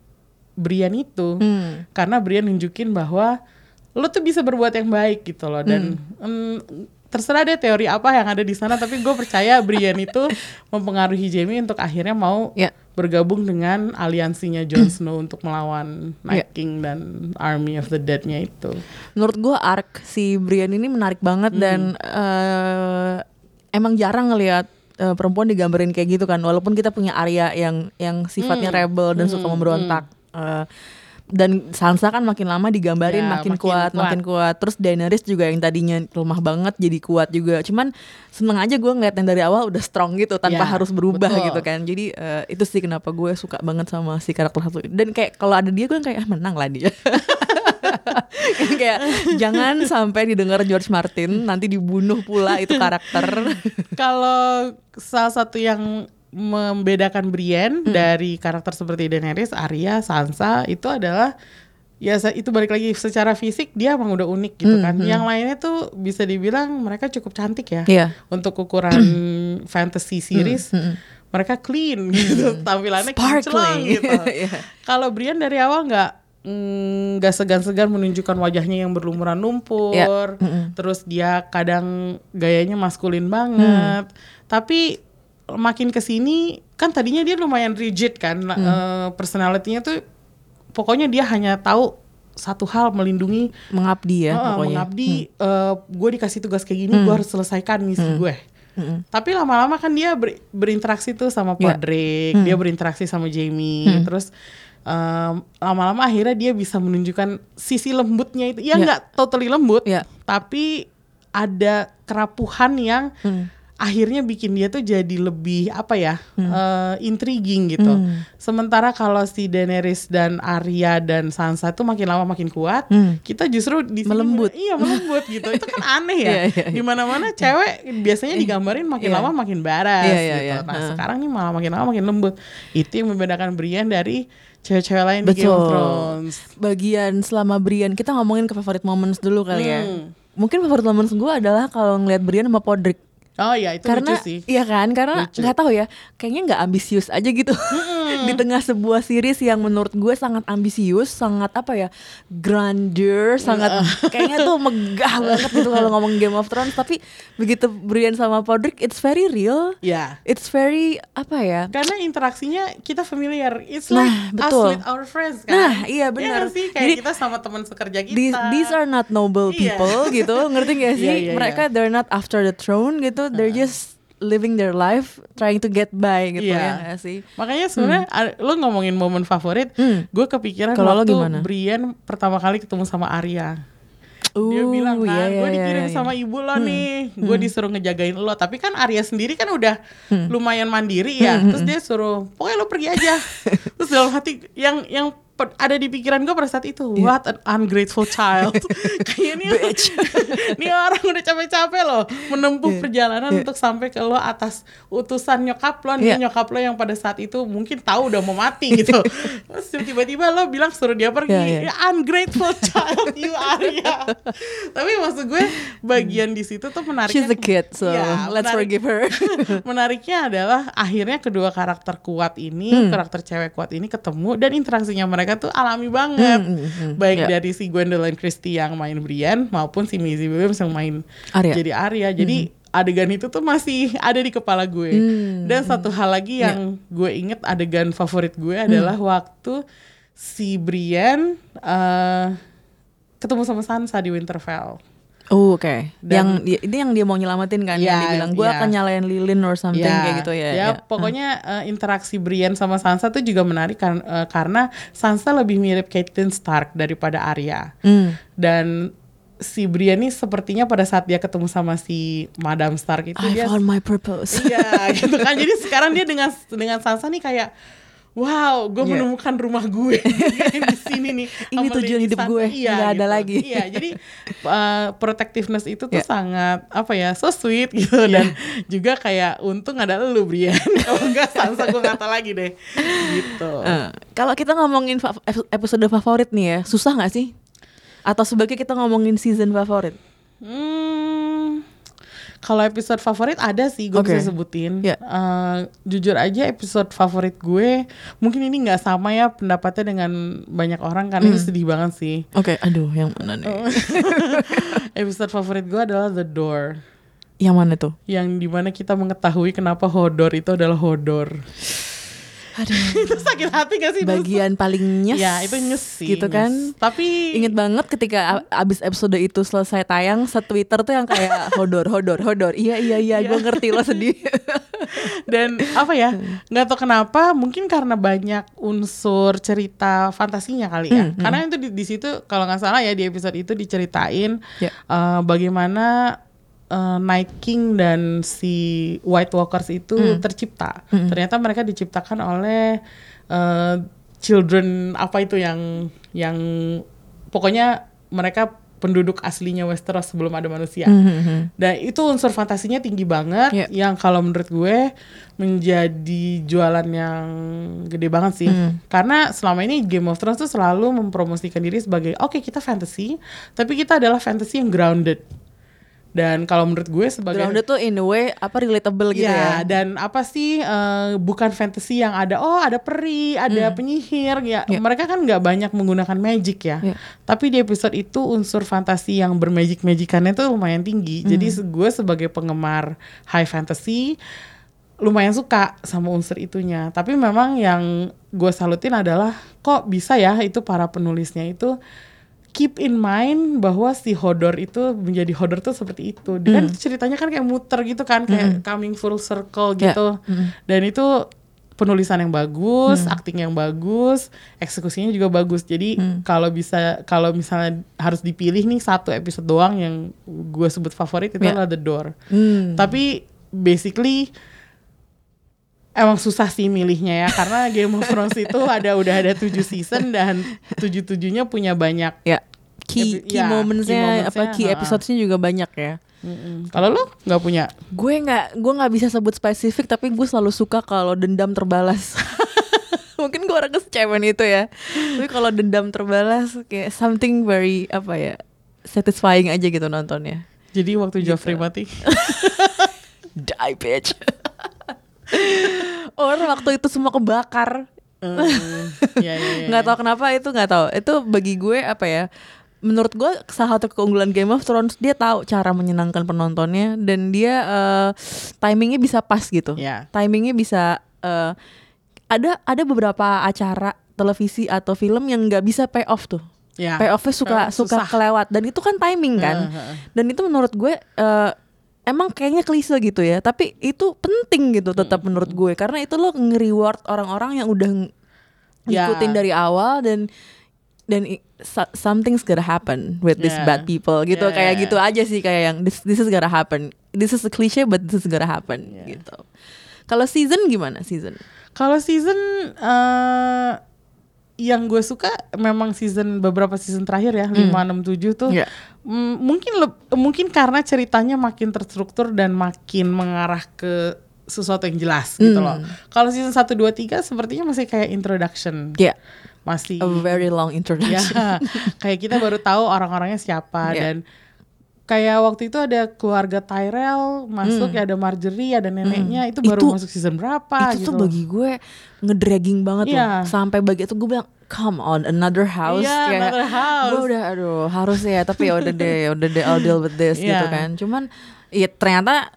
Brian itu Hmm. karena Brian nunjukin bahwa lo tuh bisa berbuat yang baik gitu loh dan Hmm. mm, terserah deh teori apa yang ada di sana tapi gue percaya Brian [LAUGHS] itu mempengaruhi Jamie untuk akhirnya mau Ya. bergabung dengan aliansinya Jon Snow untuk melawan Night Ya. King dan Army of the Dead-nya itu. menurut gue arc si Brian ini menarik banget dan eh, emang jarang ngelihat eh, perempuan digambarin kayak gitu kan walaupun kita punya Arya yang yang sifatnya rebel dan suka memberontak Eh, dan Sansa kan makin lama digambarin Ya, makin, makin kuat, kuat. makin kuat. Terus Daenerys juga yang tadinya lemah banget jadi kuat juga. Cuman seneng aja gue ngeliat yang dari awal udah strong gitu tanpa Ya, harus berubah betul. gitu kan. Jadi eh, itu sih kenapa gue suka banget sama si karakter satu. Dan kayak kalau ada dia gue kayak ah, menang lah dia. [LAUGHS] Kayak jangan sampai didengar George Martin nanti dibunuh pula itu karakter. [LAUGHS] Kalau salah satu yang membedakan Brienne Hmm. dari karakter seperti Daenerys, Arya, Sansa itu adalah ya itu balik lagi secara fisik dia emang udah unik gitu Hmm, kan. Yang lainnya tuh bisa dibilang mereka cukup cantik ya. Iya. Untuk ukuran [CLEARS THROAT] fantasy series mereka clean gitu, tampilannya kinclong gitu. [LAUGHS] Iya. Kalau Brienne dari awal nggak mm, nggak segan-segan menunjukkan wajahnya yang berlumuran lumpur, Iya. Mm-mm. terus dia kadang gayanya maskulin banget, tapi makin ke sini kan tadinya dia lumayan rigid kan, eh, personality-nya tuh pokoknya dia hanya tahu satu hal melindungi, mengabdi ya eh, pokoknya mengabdi, gue dikasih tugas kayak gini, gue harus selesaikan misi gue. Mm-mm. Tapi lama-lama kan dia ber- berinteraksi tuh sama Ya. Podrick, dia berinteraksi sama Jamie, terus em, lama-lama akhirnya dia bisa menunjukkan sisi lembutnya itu. Ya Ya. nggak totally lembut, Ya. tapi ada kerapuhan yang Hmm. Akhirnya bikin dia tuh jadi lebih apa ya, eh, intriguing gitu. Hmm. Sementara kalau si Daenerys dan Arya dan Sansa tuh makin lama makin kuat, Hmm. kita justru di sini Melembut. Iya melembut gitu. Itu kan aneh ya. [LAUGHS] Iya, iya, iya. Di mana-mana cewek biasanya digambarin makin Iya. lama makin baras Iya, iya, gitu. iya. Nah Heeh. sekarang nih malah makin lama makin lembut. Itu yang membedakan Brienne dari cewek-cewek lain di Game of Betul. Thrones. bagian selama Brian kita ngomongin ke favorite moments dulu kali ya Hmm. mungkin favorite moments gue adalah kalau ngeliat Brian sama Podrick Oh iya itu karena lucu sih. iya kan karena nggak tahu ya kayaknya nggak ambisius aja gitu [LAUGHS] di tengah sebuah series yang menurut gue sangat ambisius sangat apa ya grandeur sangat [LAUGHS] kayaknya tuh megah banget gitu kalau ngomong Game of Thrones tapi begitu Brian sama Podrick it's very real Ya. it's very apa ya Karena interaksinya kita familiar. It's Nah, like betul. us with our friends kan. Nah, iya benar. nggak sih kayak Jadi, kita sama teman sekerja kita. these, these are not noble Iya. people gitu ngerti gak [LAUGHS] sih Iya, iya, mereka iya. they're not after the throne gitu they're just living their life trying to get by gitu Iya. ya gak sih Makanya sebenarnya a- lo ngomongin momen favorit, Hmm. gue kepikiran Kalau lo waktu gimana? Brian pertama kali ketemu sama Arya. dia Uh, bilang kan, iya, gue dikirim iya. sama ibu lo nih, gue disuruh ngejagain lo. Tapi kan Arya sendiri kan udah lumayan mandiri ya. Terus dia suruh, pokoknya lo pergi aja. [LAUGHS] Terus dalam hati yang yang ada di pikiran gue pada saat itu, what an ungrateful child. [LAUGHS] Kayaknya [LAUGHS] ini orang udah capek-capek loh menempuh perjalanan untuk sampai ke lo atas utusan nyokap lo nih, Iya. nyokap lo yang pada saat itu mungkin tahu udah mau mati gitu. [LAUGHS] Terus tiba-tiba lo bilang suruh dia pergi, Iya, iya. Ya, ungrateful child you Arya. Tapi maksud gue bagian di situ tuh menariknya. she's a kid so Iya, let's menarik- forgive her menariknya adalah akhirnya kedua karakter kuat ini, Hmm. karakter cewek kuat ini ketemu dan interaksinya mereka tuh alami banget. Hmm, hmm, hmm. Baik Ya. dari si Gwendolyn Christie yang main Brian maupun si Maisie Williams yang main Arya. jadi Arya. Jadi adegan itu tuh masih ada di kepala gue. Hmm, Dan satu hal lagi yang gue inget adegan favorit gue adalah waktu si Brian eh, ketemu sama Sansa di Winterfell. Oh, oke. Dan- Yang dia, ini yang dia mau nyelamatin kan? yang Ya, dia bilang gue ya. akan nyalain lilin or something kayak gitu ya. Ya, pokoknya eh, interaksi Brienne sama Sansa tuh juga menarik kan, eh, karena Sansa lebih mirip Catelyn Stark daripada Arya. Hmm. Dan si Brienne ini sepertinya pada saat dia ketemu sama si Madame Stark itu I dia found my purpose. Iya, gitu kan. [LAUGHS] Jadi sekarang dia dengan dengan Sansa nih kayak Wow, gue Iya. menemukan rumah gue [LAUGHS] di sini nih. Ini tujuan hidup gue, Iya, nggak ada gitu. lagi. Iya, jadi uh, protectiveness itu tuh Iya. sangat apa ya, so sweet gitu dan juga kayak untung ada lu Brian. Kalau [LAUGHS] enggak Sansa gue nggak tahu lagi deh. Gitu. Eh, kalau kita ngomongin fa- episode favorit nih ya, susah nggak sih? Atau sebagai kita ngomongin season favorit? Hmm, kalau episode favorit ada sih gue Oke. bisa sebutin. Ya. Eh, jujur aja episode favorit gue mungkin ini nggak sama ya pendapatnya dengan banyak orang karena Hmm. ini sedih banget sih. Oke, aduh yang mana nih? Oh. [LAUGHS] episode favorit gue adalah The Door. Yang mana tuh? Yang di mana kita mengetahui kenapa Hodor itu adalah Hodor. Aduh. [LAUGHS] itu sakit hati gak sih? Bagian paling nyes. Ya itu nyes sih. Gitu nyes. kan. Tapi Ingat banget ketika abis episode itu selesai tayang, se-Twitter tuh yang kayak [LAUGHS] hodor, hodor, hodor. Iya, iya, iya, gue ngerti lo sedih. [LAUGHS] dan apa ya nggak tahu kenapa mungkin karena banyak unsur cerita fantasinya kali ya karena itu di, di situ kalau nggak salah ya di episode itu diceritain Ya. eh, bagaimana eh, Night King dan si White Walkers itu tercipta ternyata mereka diciptakan oleh eh, children apa itu yang yang pokoknya mereka penduduk aslinya Westeros sebelum ada manusia dan itu unsur fantasinya tinggi banget Iya. yang kalau menurut gue menjadi jualan yang gede banget sih. Karena selama ini Game of Thrones tuh selalu mempromosikan diri sebagai oke kita fantasy, tapi kita adalah fantasy yang grounded. Dan kalau menurut gue sebagai Grounded tuh in a way apa relatable gitu ya. dan apa sih eh, bukan fantasy yang ada oh ada peri, ada penyihir ya. Ya. Mereka kan nggak banyak menggunakan magic ya. Ya. Tapi di episode itu unsur fantasi yang bermagic-magicannya tuh lumayan tinggi. Jadi se- gue sebagai penggemar high fantasy lumayan suka sama unsur itunya. Tapi memang yang gue salutin adalah kok bisa ya itu para penulisnya itu keep in mind bahwa si Hodor itu menjadi Hodor tuh seperti itu. Dia kan ceritanya kan kayak muter gitu kan, kayak coming full circle gitu. Dan itu penulisan yang bagus, acting yang bagus, eksekusinya juga bagus. Jadi kalau bisa kalau misalnya harus dipilih nih satu episode doang yang gue sebut favorit itu Ya. adalah The Door. Hmm. Tapi basically emang susah sih milihnya ya karena Game of Thrones itu ada udah ada tujuh season dan tujuh tujuhnya punya banyak. Ya. Key, key ya, momentsnya, momentsnya, apa key episodesnya juga banyak ya. Kalau lu nggak punya? Gue nggak, gue nggak bisa sebut spesifik, tapi gue selalu suka kalau dendam terbalas. [LAUGHS] Mungkin gue orang kecewen itu ya. Tapi kalau dendam terbalas kayak something very apa ya satisfying aja gitu nontonnya. Jadi waktu Gitu. Joffrey mati. [LAUGHS] Die bitch. Orang waktu itu semua kebakar. Hmm, ya, ya, ya, nggak tahu kenapa itu nggak tahu itu bagi gue apa ya menurut gue salah satu keunggulan Game of Thrones dia tahu cara menyenangkan penontonnya dan dia eh, timingnya bisa pas gitu Ya. timingnya bisa eh, ada ada beberapa acara televisi atau film yang nggak bisa pay off tuh Ya. payoffnya suka Payoff suka kelewat dan itu kan timing kan Heeh, heeh. dan itu menurut gue eh, emang kayaknya klise gitu ya tapi itu penting gitu tetap menurut gue. Karena itu lo nge-reward orang-orang yang udah Ya. ngikutin dari awal dan dan something's gonna happen with these Ya. bad people gitu. Ya, kayak ya, gitu aja sih kayak yang this this is gonna happen. This is a cliche but this is gonna happen Ya. gitu. Kalau season gimana season? Kalau season eh yang gue suka memang season beberapa season terakhir ya, 5 6 7 tuh. Iya. mm, mungkin leb- mungkin karena ceritanya makin terstruktur dan makin mengarah ke sesuatu yang jelas gitu loh. Kalau season 1 2 3 sepertinya masih kayak introduction. ya Masih a very long introduction ya kayak kita baru tahu orang-orangnya siapa Iya. dan kayak waktu itu ada keluarga Tyrell masuk ya ada Marjorie ada neneknya itu baru Hmm. Itu- masuk season berapa itu gitu tuh bagi gue ngedragging banget Iya. loh sampai bagi itu gue bilang come on another house Iya, Kayak, another house. gue udah aduh harus ya tapi ya udah deh ya udah deh I'll deal with this gitu Iya. kan cuman ya ternyata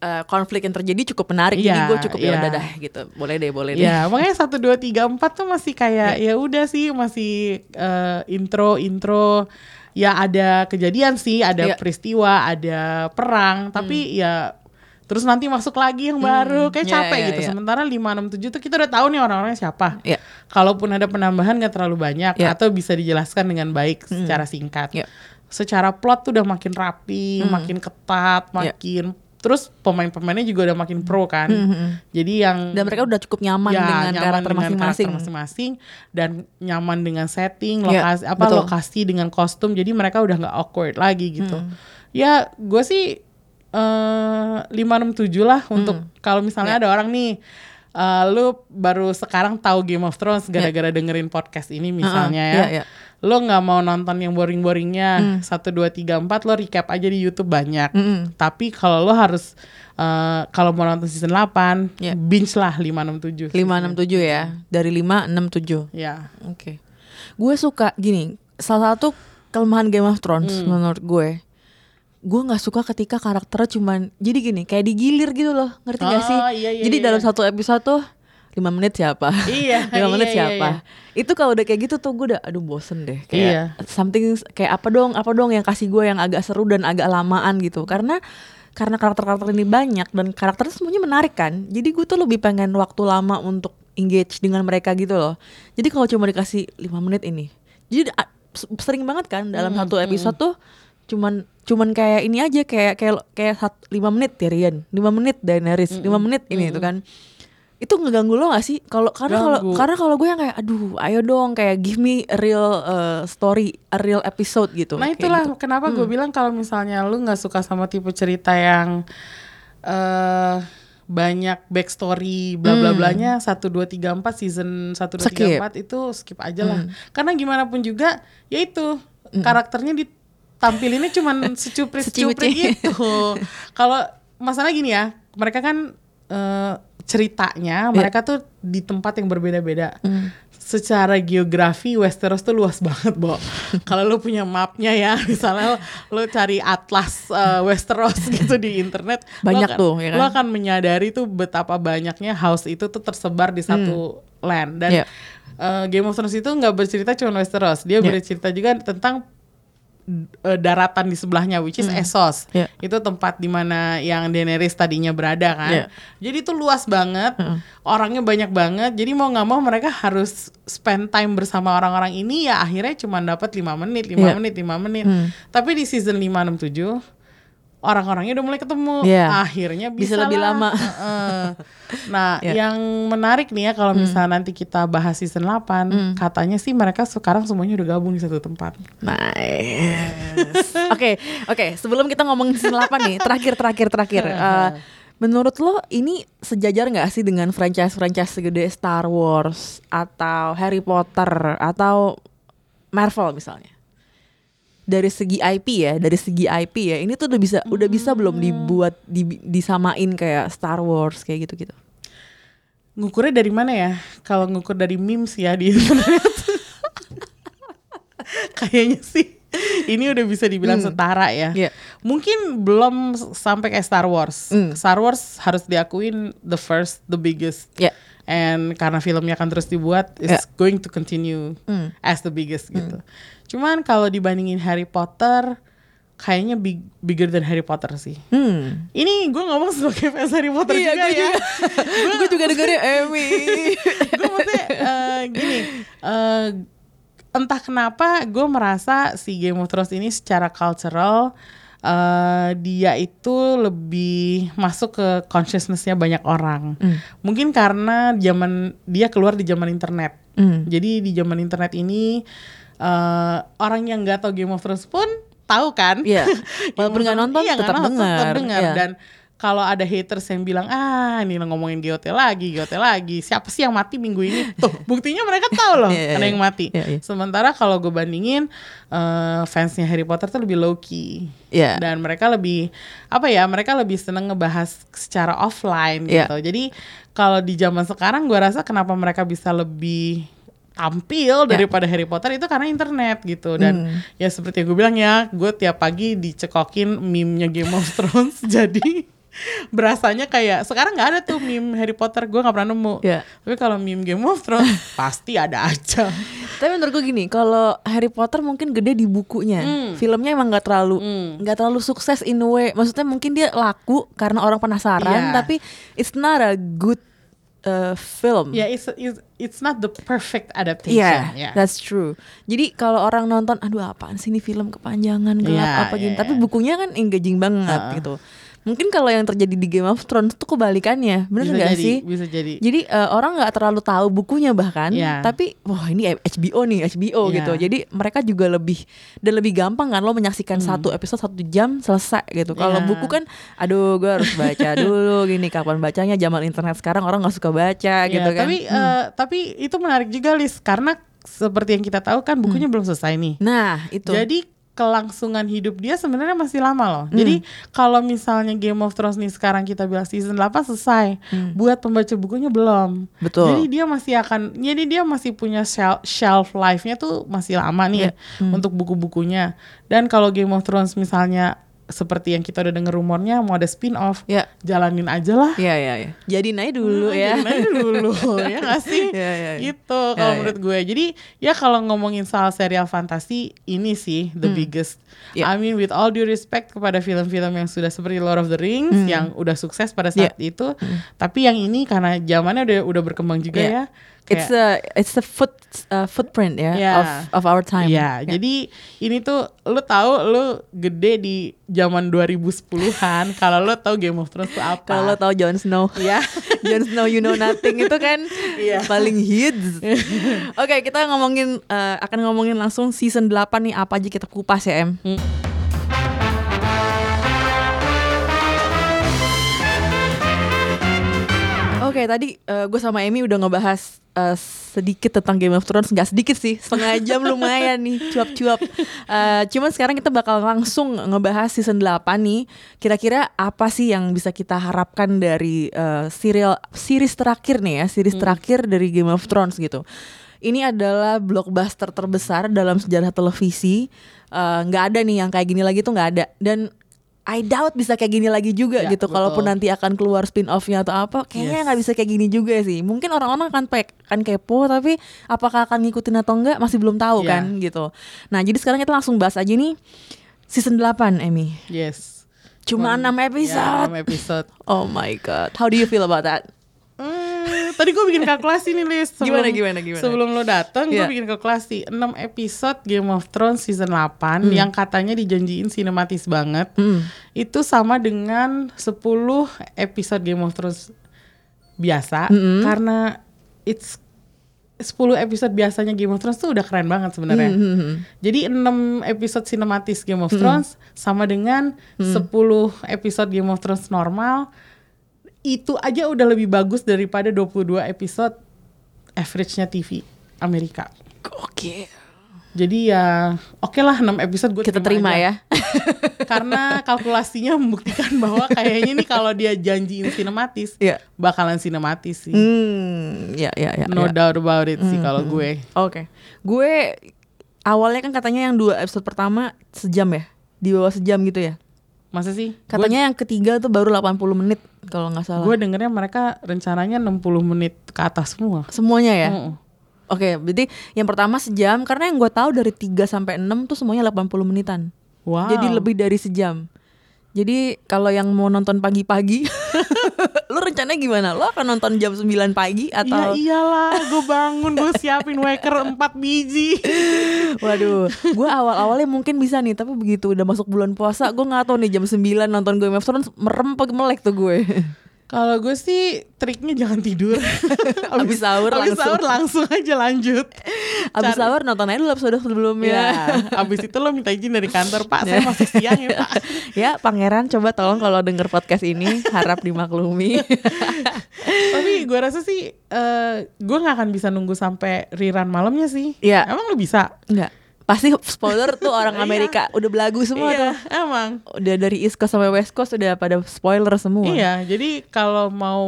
eh, konflik yang terjadi cukup menarik jadi Iya, gue cukup ya iya. udah dah gitu boleh deh boleh deh Ya, makanya satu dua tiga empat tuh masih kayak Iya. ya udah sih masih eh, intro intro ya ada kejadian sih, ada Iya. peristiwa, ada perang, tapi ya terus nanti masuk lagi yang baru kayak Iya, capek iya, gitu. iya. Sementara 5 6 7 tuh kita udah tahu nih orang-orangnya siapa. Iya. Kalaupun ada penambahan nggak terlalu banyak Iya. atau bisa dijelaskan dengan baik secara singkat. Iya. Secara plot tuh udah makin rapi, makin ketat, Iya. makin terus pemain-pemainnya juga udah makin pro kan. Jadi yang dan mereka udah cukup nyaman Ya, dengan nyaman karakter masing-masing masing-masing dan nyaman dengan setting Iya, lokasi apa betul. lokasi dengan kostum jadi mereka udah nggak awkward lagi gitu Hmm. ya gue sih eh, lima enam tujuh lah untuk kalau misalnya ada orang nih eh, lu baru sekarang tahu Game of Thrones gara-gara dengerin podcast ini misalnya Iya. ya Iya, iya. Lo nggak mau nonton yang Hmm. boring-boringnya satu dua tiga empat lo recap aja di YouTube banyak. Mm-mm. Tapi kalau lo harus eh, kalau mau nonton season 8 Ya. binge lah 567. 567 ya. Dari 567. Ya. Oke. Gue suka gini, salah satu kelemahan Game of Thrones menurut gue. Gue nggak suka ketika karakternya cuman jadi gini, kayak digilir gitu loh. Ngerti gak Oh, sih? iya, iya, jadi iya. dalam satu episode tuh 5 menit siapa? Iya, [LAUGHS] 5 menit iya, iya, siapa? Itu kalau udah kayak gitu tuh gue udah aduh bosen deh. Kayak Iya. something kayak apa dong, apa dong yang kasih gue yang agak seru dan agak lamaan gitu. Karena karena karakter-karakter ini banyak dan karakternya semuanya menarik kan. Jadi gue tuh lebih pengen waktu lama untuk engage dengan mereka gitu loh. Jadi kalau cuma dikasih 5 menit ini. Jadi sering banget kan dalam satu episode tuh cuman cuman kayak ini aja kayak kayak kayak sat, 5 menit Tyrion, 5 menit Daenerys, 5 menit ini itu kan. Itu ngeganggu lo gak sih? Kalau karena kalau karena kalau gue yang kayak aduh, ayo dong kayak give me a real uh, story, a real episode gitu. Nah itulah gitu. kenapa gue bilang kalau misalnya lu nggak suka sama tipe cerita yang eh banyak backstory bla bla blanya satu dua tiga empat season satu dua tiga empat itu skip aja lah karena gimana pun juga ya itu karakternya ditampilinnya cuman secuprit Secuci-cuci. gitu kalau masalah gini ya mereka kan eh, ceritanya mereka tuh di tempat yang berbeda-beda secara geografi Westeros tuh luas banget, Bo. [LAUGHS] Kalau lu punya mapnya ya, [LAUGHS] misalnya lu cari atlas eh, Westeros [LAUGHS] gitu di internet, lu Banyak akan- tuh, ya kan? Lu akan menyadari tuh betapa banyaknya house itu tuh tersebar di satu land dan Iya. eh, Game of Thrones itu nggak bercerita cuma Westeros, dia Iya. bercerita juga tentang eh, daratan di sebelahnya which is Essos. Iya. Itu tempat di mana yang Daenerys tadinya berada kan. Iya. Jadi itu luas banget, orangnya banyak banget. Jadi mau nggak mau mereka harus spend time bersama orang-orang ini ya akhirnya cuma dapat lima menit, lima Iya. menit, lima menit. Hmm. Tapi di season 5 6 7 orang-orangnya udah mulai ketemu. Iya. Akhirnya Bisa bisa, lebih lah. lama. [LAUGHS] Nah, Iya. yang menarik nih ya kalau misalnya nanti kita bahas season 8, Hmm. katanya sih mereka sekarang semuanya udah gabung di satu tempat. Nice. [LAUGHS] Oke, oke. Sebelum kita ngomongin season 8 nih, terakhir, terakhir, terakhir. Eh, menurut lo ini sejajar nggak sih dengan franchise-franchise segede Star Wars atau Harry Potter atau Marvel misalnya? Dari segi IP ya, dari segi IP ya, ini tuh udah bisa, udah bisa belum dibuat, di- disamain kayak Star Wars kayak gitu-gitu. Ngukurnya dari mana ya? Kalau ngukur dari memes ya di internet. [LAUGHS] Kayaknya sih ini udah bisa dibilang setara ya. Iya. Mungkin belum sampai kayak Star Wars. Hmm. Star Wars harus diakuin the first, the biggest. Ya. And karena filmnya akan terus dibuat, it's going to continue Hmm. as the biggest gitu. Cuman kalau dibandingin Harry Potter, kayaknya big, bigger than Harry Potter sih. Hmm. Ini gue ngomong sebagai fans Harry Potter Iya, juga gue ya. [LAUGHS] Gue juga dengerin Emmy. [LAUGHS] gue maksudnya eh, gini eh, entah kenapa gue merasa si Game of Thrones ini secara cultural eh, dia itu lebih masuk ke consciousnessnya banyak orang mungkin karena zaman dia keluar di zaman internet Hmm. jadi di zaman internet ini eh, orang yang nggak tahu Game of Thrones pun tahu kan Iya. Game [LAUGHS] Walaupun nggak Thrones- nonton, iya, tetap dengar. tetap dengar. Iya. dan kalau ada haters yang bilang ah ini ngomongin GOT lagi GOT lagi. Siapa sih yang mati minggu ini? [LAUGHS] Tuh buktinya mereka tahu loh Iya, iya, ada yang iya. mati. Iya, iya. sementara kalau gue bandingin eh, fansnya Harry Potter tuh lebih low key Iya. dan mereka lebih apa ya mereka lebih seneng ngebahas secara offline Iya. gitu. Jadi kalau di zaman sekarang gue rasa kenapa mereka bisa lebih tampil daripada Harry Potter itu karena internet gitu. Dan ya seperti yang gue bilang ya gue tiap pagi dicekokin meme-nya Game of Thrones. [LAUGHS] Jadi [LAUGHS] berasanya kayak sekarang nggak ada tuh meme Harry Potter gue nggak pernah nemu Iya. tapi kalau meme Game of Thrones [LAUGHS] pasti ada aja Tapi menurut gue gini, kalau Harry Potter mungkin gede di bukunya, filmnya emang nggak terlalu nggak terlalu sukses in a way. Maksudnya mungkin dia laku karena orang penasaran, Iya. tapi it's not a good uh, film. ya it's, it's it's not the perfect adaptation ya that's true. Jadi kalau orang nonton, aduh apaan sih ini film kepanjangan gelap Iya, apa gini. iya, Tapi bukunya kan engaging banget gitu. Mungkin kalau yang terjadi di Game of Thrones tuh kebalikannya, bener nggak sih? bisa jadi Jadi eh, orang nggak terlalu tahu bukunya bahkan, Iya. tapi wah ini HBO nih HBO Iya. gitu. Jadi mereka juga lebih dan lebih gampang kan lo menyaksikan satu episode satu jam selesai gitu. Kalau Hmm. Iya. buku kan, aduh gue harus baca [LAUGHS] dulu gini kapan bacanya zaman internet sekarang orang nggak suka baca Ya, gitu kan. tapi eh, tapi itu menarik juga Lis karena seperti yang kita tahu kan bukunya belum selesai nih. Nah, itu. Jadi kelangsungan hidup dia sebenarnya masih lama loh. Jadi kalau misalnya Game of Thrones nih sekarang kita bilang season 8 selesai, buat pembaca bukunya belum. Betul. Jadi dia masih akan jadi dia masih punya shelf, shelf life-nya tuh masih lama nih untuk buku-bukunya. Dan kalau Game of Thrones misalnya seperti yang kita udah denger rumornya mau ada spin-off, Ya. jalanin aja lah. Iya, iya, iya. Jadi naik dulu ya. Jalanin aja dulu ya [LAUGHS] gak sih? Iya, iya, iya. Gitu kalau Iya, iya. menurut gue. Jadi ya kalau ngomongin soal serial fantasi ini sih the biggest. Iya. I mean with all due respect kepada film-film yang sudah seperti Lord of the Rings yang udah sukses pada saat itu, tapi yang ini karena zamannya udah udah berkembang juga Iya. ya. It's a it's a foot uh, footprint ya Iya. of of our time. Iya, jadi ini tuh lu tahu lu gede di zaman 2010-an [LAUGHS] kalau lu tahu Game of Thrones tuh apa. Kalau lo tahu Jon Snow, ya. [LAUGHS] Jon Snow you know nothing itu kan Iya. paling hits. [LAUGHS] Oke, kita ngomongin eh, akan ngomongin langsung season 8 nih apa aja kita kupas ya, Em. Oke, tadi gue sama Amy udah ngebahas eh, sedikit tentang Game of Thrones, nggak sedikit sih, setengah jam lumayan nih, cuap-cuap. Eh, cuman sekarang kita bakal langsung ngebahas season 8 nih. Kira-kira apa sih yang bisa kita harapkan dari eh, serial series terakhir nih ya, series terakhir dari Game of Thrones gitu. Ini adalah blockbuster terbesar dalam sejarah televisi. Eh, Nggak ada nih yang kayak gini lagi tuh nggak ada. Dan I doubt bisa kayak gini lagi juga Ya, gitu. betul. Kalaupun nanti akan keluar spin offnya atau apa, kayaknya Yes. nggak bisa kayak gini juga sih. Mungkin orang-orang akan pek, akan kepo, tapi apakah akan ngikutin atau enggak masih belum tahu Ya. kan gitu. Nah jadi sekarang kita langsung bahas aja nih season 8 Emmy. Yes. Cuma Cuman- 6 Ya, episode. enam episode. [LAUGHS] Oh my god, how do you feel about that? Hmm, tadi gue bikin kalkulasi nih Liz sebelum, Gimana, gimana, gimana? Sebelum lo datang gue Iya. bikin kalkulasi 6 episode Game of Thrones season 8 Yang katanya dijanjiin sinematis banget Hmm. Itu sama dengan 10 episode Game of Thrones biasa Hmm. Karena it's 10 episode biasanya Game of Thrones tuh udah keren banget sebenarnya. Hmm, Jadi 6 episode sinematis Game of Thrones sama dengan 10 episode Game of Thrones normal itu aja udah lebih bagus daripada 22 episode average-nya TV Amerika. Oke, Jadi ya oke lah 6 episode gue kita terima ya. [LAUGHS] Karena kalkulasinya membuktikan bahwa kayaknya nih kalau dia janjiin sinematis Iya. bakalan sinematis sih. Hmm, ya ya ya. no ya. doubt about it sih kalau gue. Oke, gue awalnya kan katanya yang dua episode pertama sejam ya, di bawah sejam gitu ya. Masa sih? Katanya yang ketiga tuh baru 80 menit kalau nggak salah. gue dengernya mereka rencananya 60 menit ke atas semua. Semuanya ya. Mm-mm. Oke, berarti yang pertama sejam karena yang gue tahu dari 3 sampai 6 tuh semuanya 80 menitan. Wow. Jadi lebih dari sejam. Jadi kalau yang mau nonton pagi-pagi, [LAUGHS] lu rencananya gimana? Lu akan nonton jam 9 pagi atau iyalah, gue bangun, gue siapin waker 4 biji. [LAUGHS] Waduh, gue awal-awalnya mungkin bisa nih, tapi begitu udah masuk bulan puasa, gue nggak tahu nih jam 9 nonton Game of Thrones melek tuh gue. [LAUGHS] Kalau gue sih triknya jangan tidur. [LAUGHS] Abis sahur abis langsung. sahur langsung aja lanjut. Abis sahur nonton aja dulu episode sebelumnya. Ya, abis itu lo minta izin dari kantor, Pak. Saya masih siang ya, Pak. [LAUGHS] ya, pangeran coba tolong kalau denger podcast ini harap dimaklumi. [LAUGHS] Tapi gue rasa sih, eh gue nggak akan bisa nunggu sampai rerun malamnya sih. Iya. Emang lo bisa? Enggak. Pasti spoiler tuh orang [LAUGHS] Amerika udah belagu semua tuh. iya, emang. Udah dari East Coast sampai West Coast udah pada spoiler semua. Iya, jadi kalau mau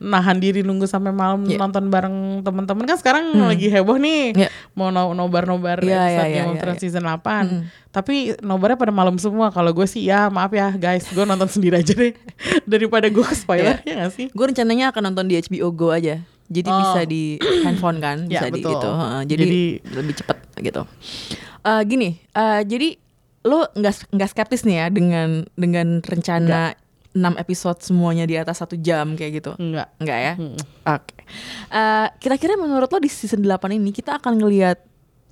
nahan diri nunggu sampai malam Iya. nonton bareng teman-teman kan sekarang lagi heboh nih Iya. mau no- nobar-nobar Iya, episode iya, Game iya, of Thrones iya. season 8 tapi nobarnya pada malam semua kalau gue sih ya maaf ya guys gue nonton [LAUGHS] sendiri aja deh daripada gue ke spoiler ya gak sih Gue rencananya akan nonton di HBO Go aja. Jadi Oh. bisa di handphone kan, [CLEARS THROAT] Ya, bisa di betul. gitu. Heeh, jadi, Jadi- lebih cepet gitu. Eh, gini, eh, jadi lo nggak nggak skeptis nih ya dengan dengan rencana 6 episode semuanya di atas satu jam kayak gitu? enggak Enggak ya? Oke. Eh, kira-kira menurut lo di season 8 ini kita akan ngelihat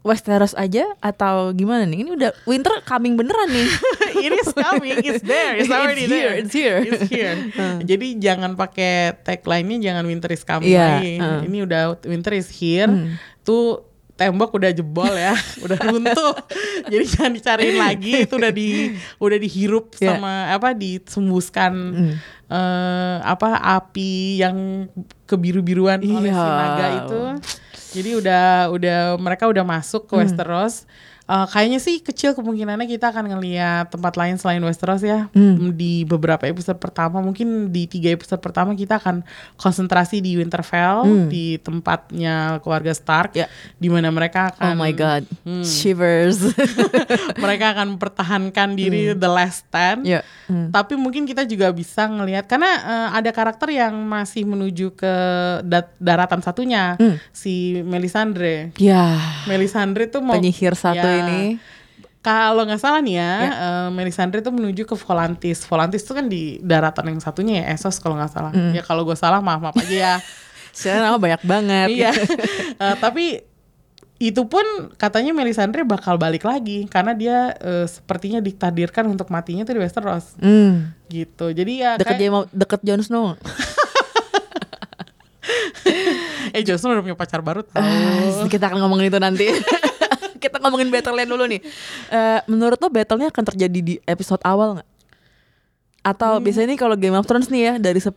Westeros aja atau gimana nih? Ini udah winter coming beneran nih. [LAUGHS] it is coming it's there it's It's already here, there it's here. It's here. [LAUGHS] jadi jangan pakai tagline-nya jangan winter is coming lagi uh. ini udah winter is here tuh tembok udah jebol ya [LAUGHS] udah runtuh jadi jangan dicariin lagi itu udah di udah dihirup Iya. sama apa disembuskan eh, apa api yang kebiru-biruan oleh si Iya. naga itu Jadi udah udah mereka udah masuk Hmm. ke Westeros. Eh, kayaknya sih kecil kemungkinannya kita akan ngelihat tempat lain selain Westeros ya Hmm. di beberapa episode pertama mungkin di tiga episode pertama kita akan konsentrasi di Winterfell di tempatnya keluarga Stark Ya. di mana mereka Oh akan my god, Hmm. shivers. [LAUGHS] mereka akan mempertahankan diri the last stand ya. Hmm. tapi mungkin kita juga bisa ngelihat karena eh, ada karakter yang masih menuju ke dat- daratan satunya Hmm. si Melisandre Ya, Melisandre tuh mau penyihir satu Ya. Ini. kalau nggak salah nih ya, eh, Melisandre tuh menuju ke Volantis Volantis tuh kan di daratan yang satunya ya Essos kalau nggak salah Hmm. ya kalau gue salah maaf maaf aja ya [LAUGHS] Sekarang nama banyak banget. iya [LAUGHS] Eh, tapi itu pun katanya Melisandre bakal balik lagi karena dia eh, sepertinya ditakdirkan untuk matinya tuh di Westeros Hmm. gitu jadi ya Deket kayak- Game of- deket Jon Snow. [LAUGHS] eh Jon Snow udah punya pacar baru tau Ah, kita akan ngomongin itu nanti. Kita ngomongin battle-nya dulu nih. Eh, menurut lo battle-nya akan terjadi di episode awal nggak? Atau biasanya nih kalau Game of Thrones nih ya dari 10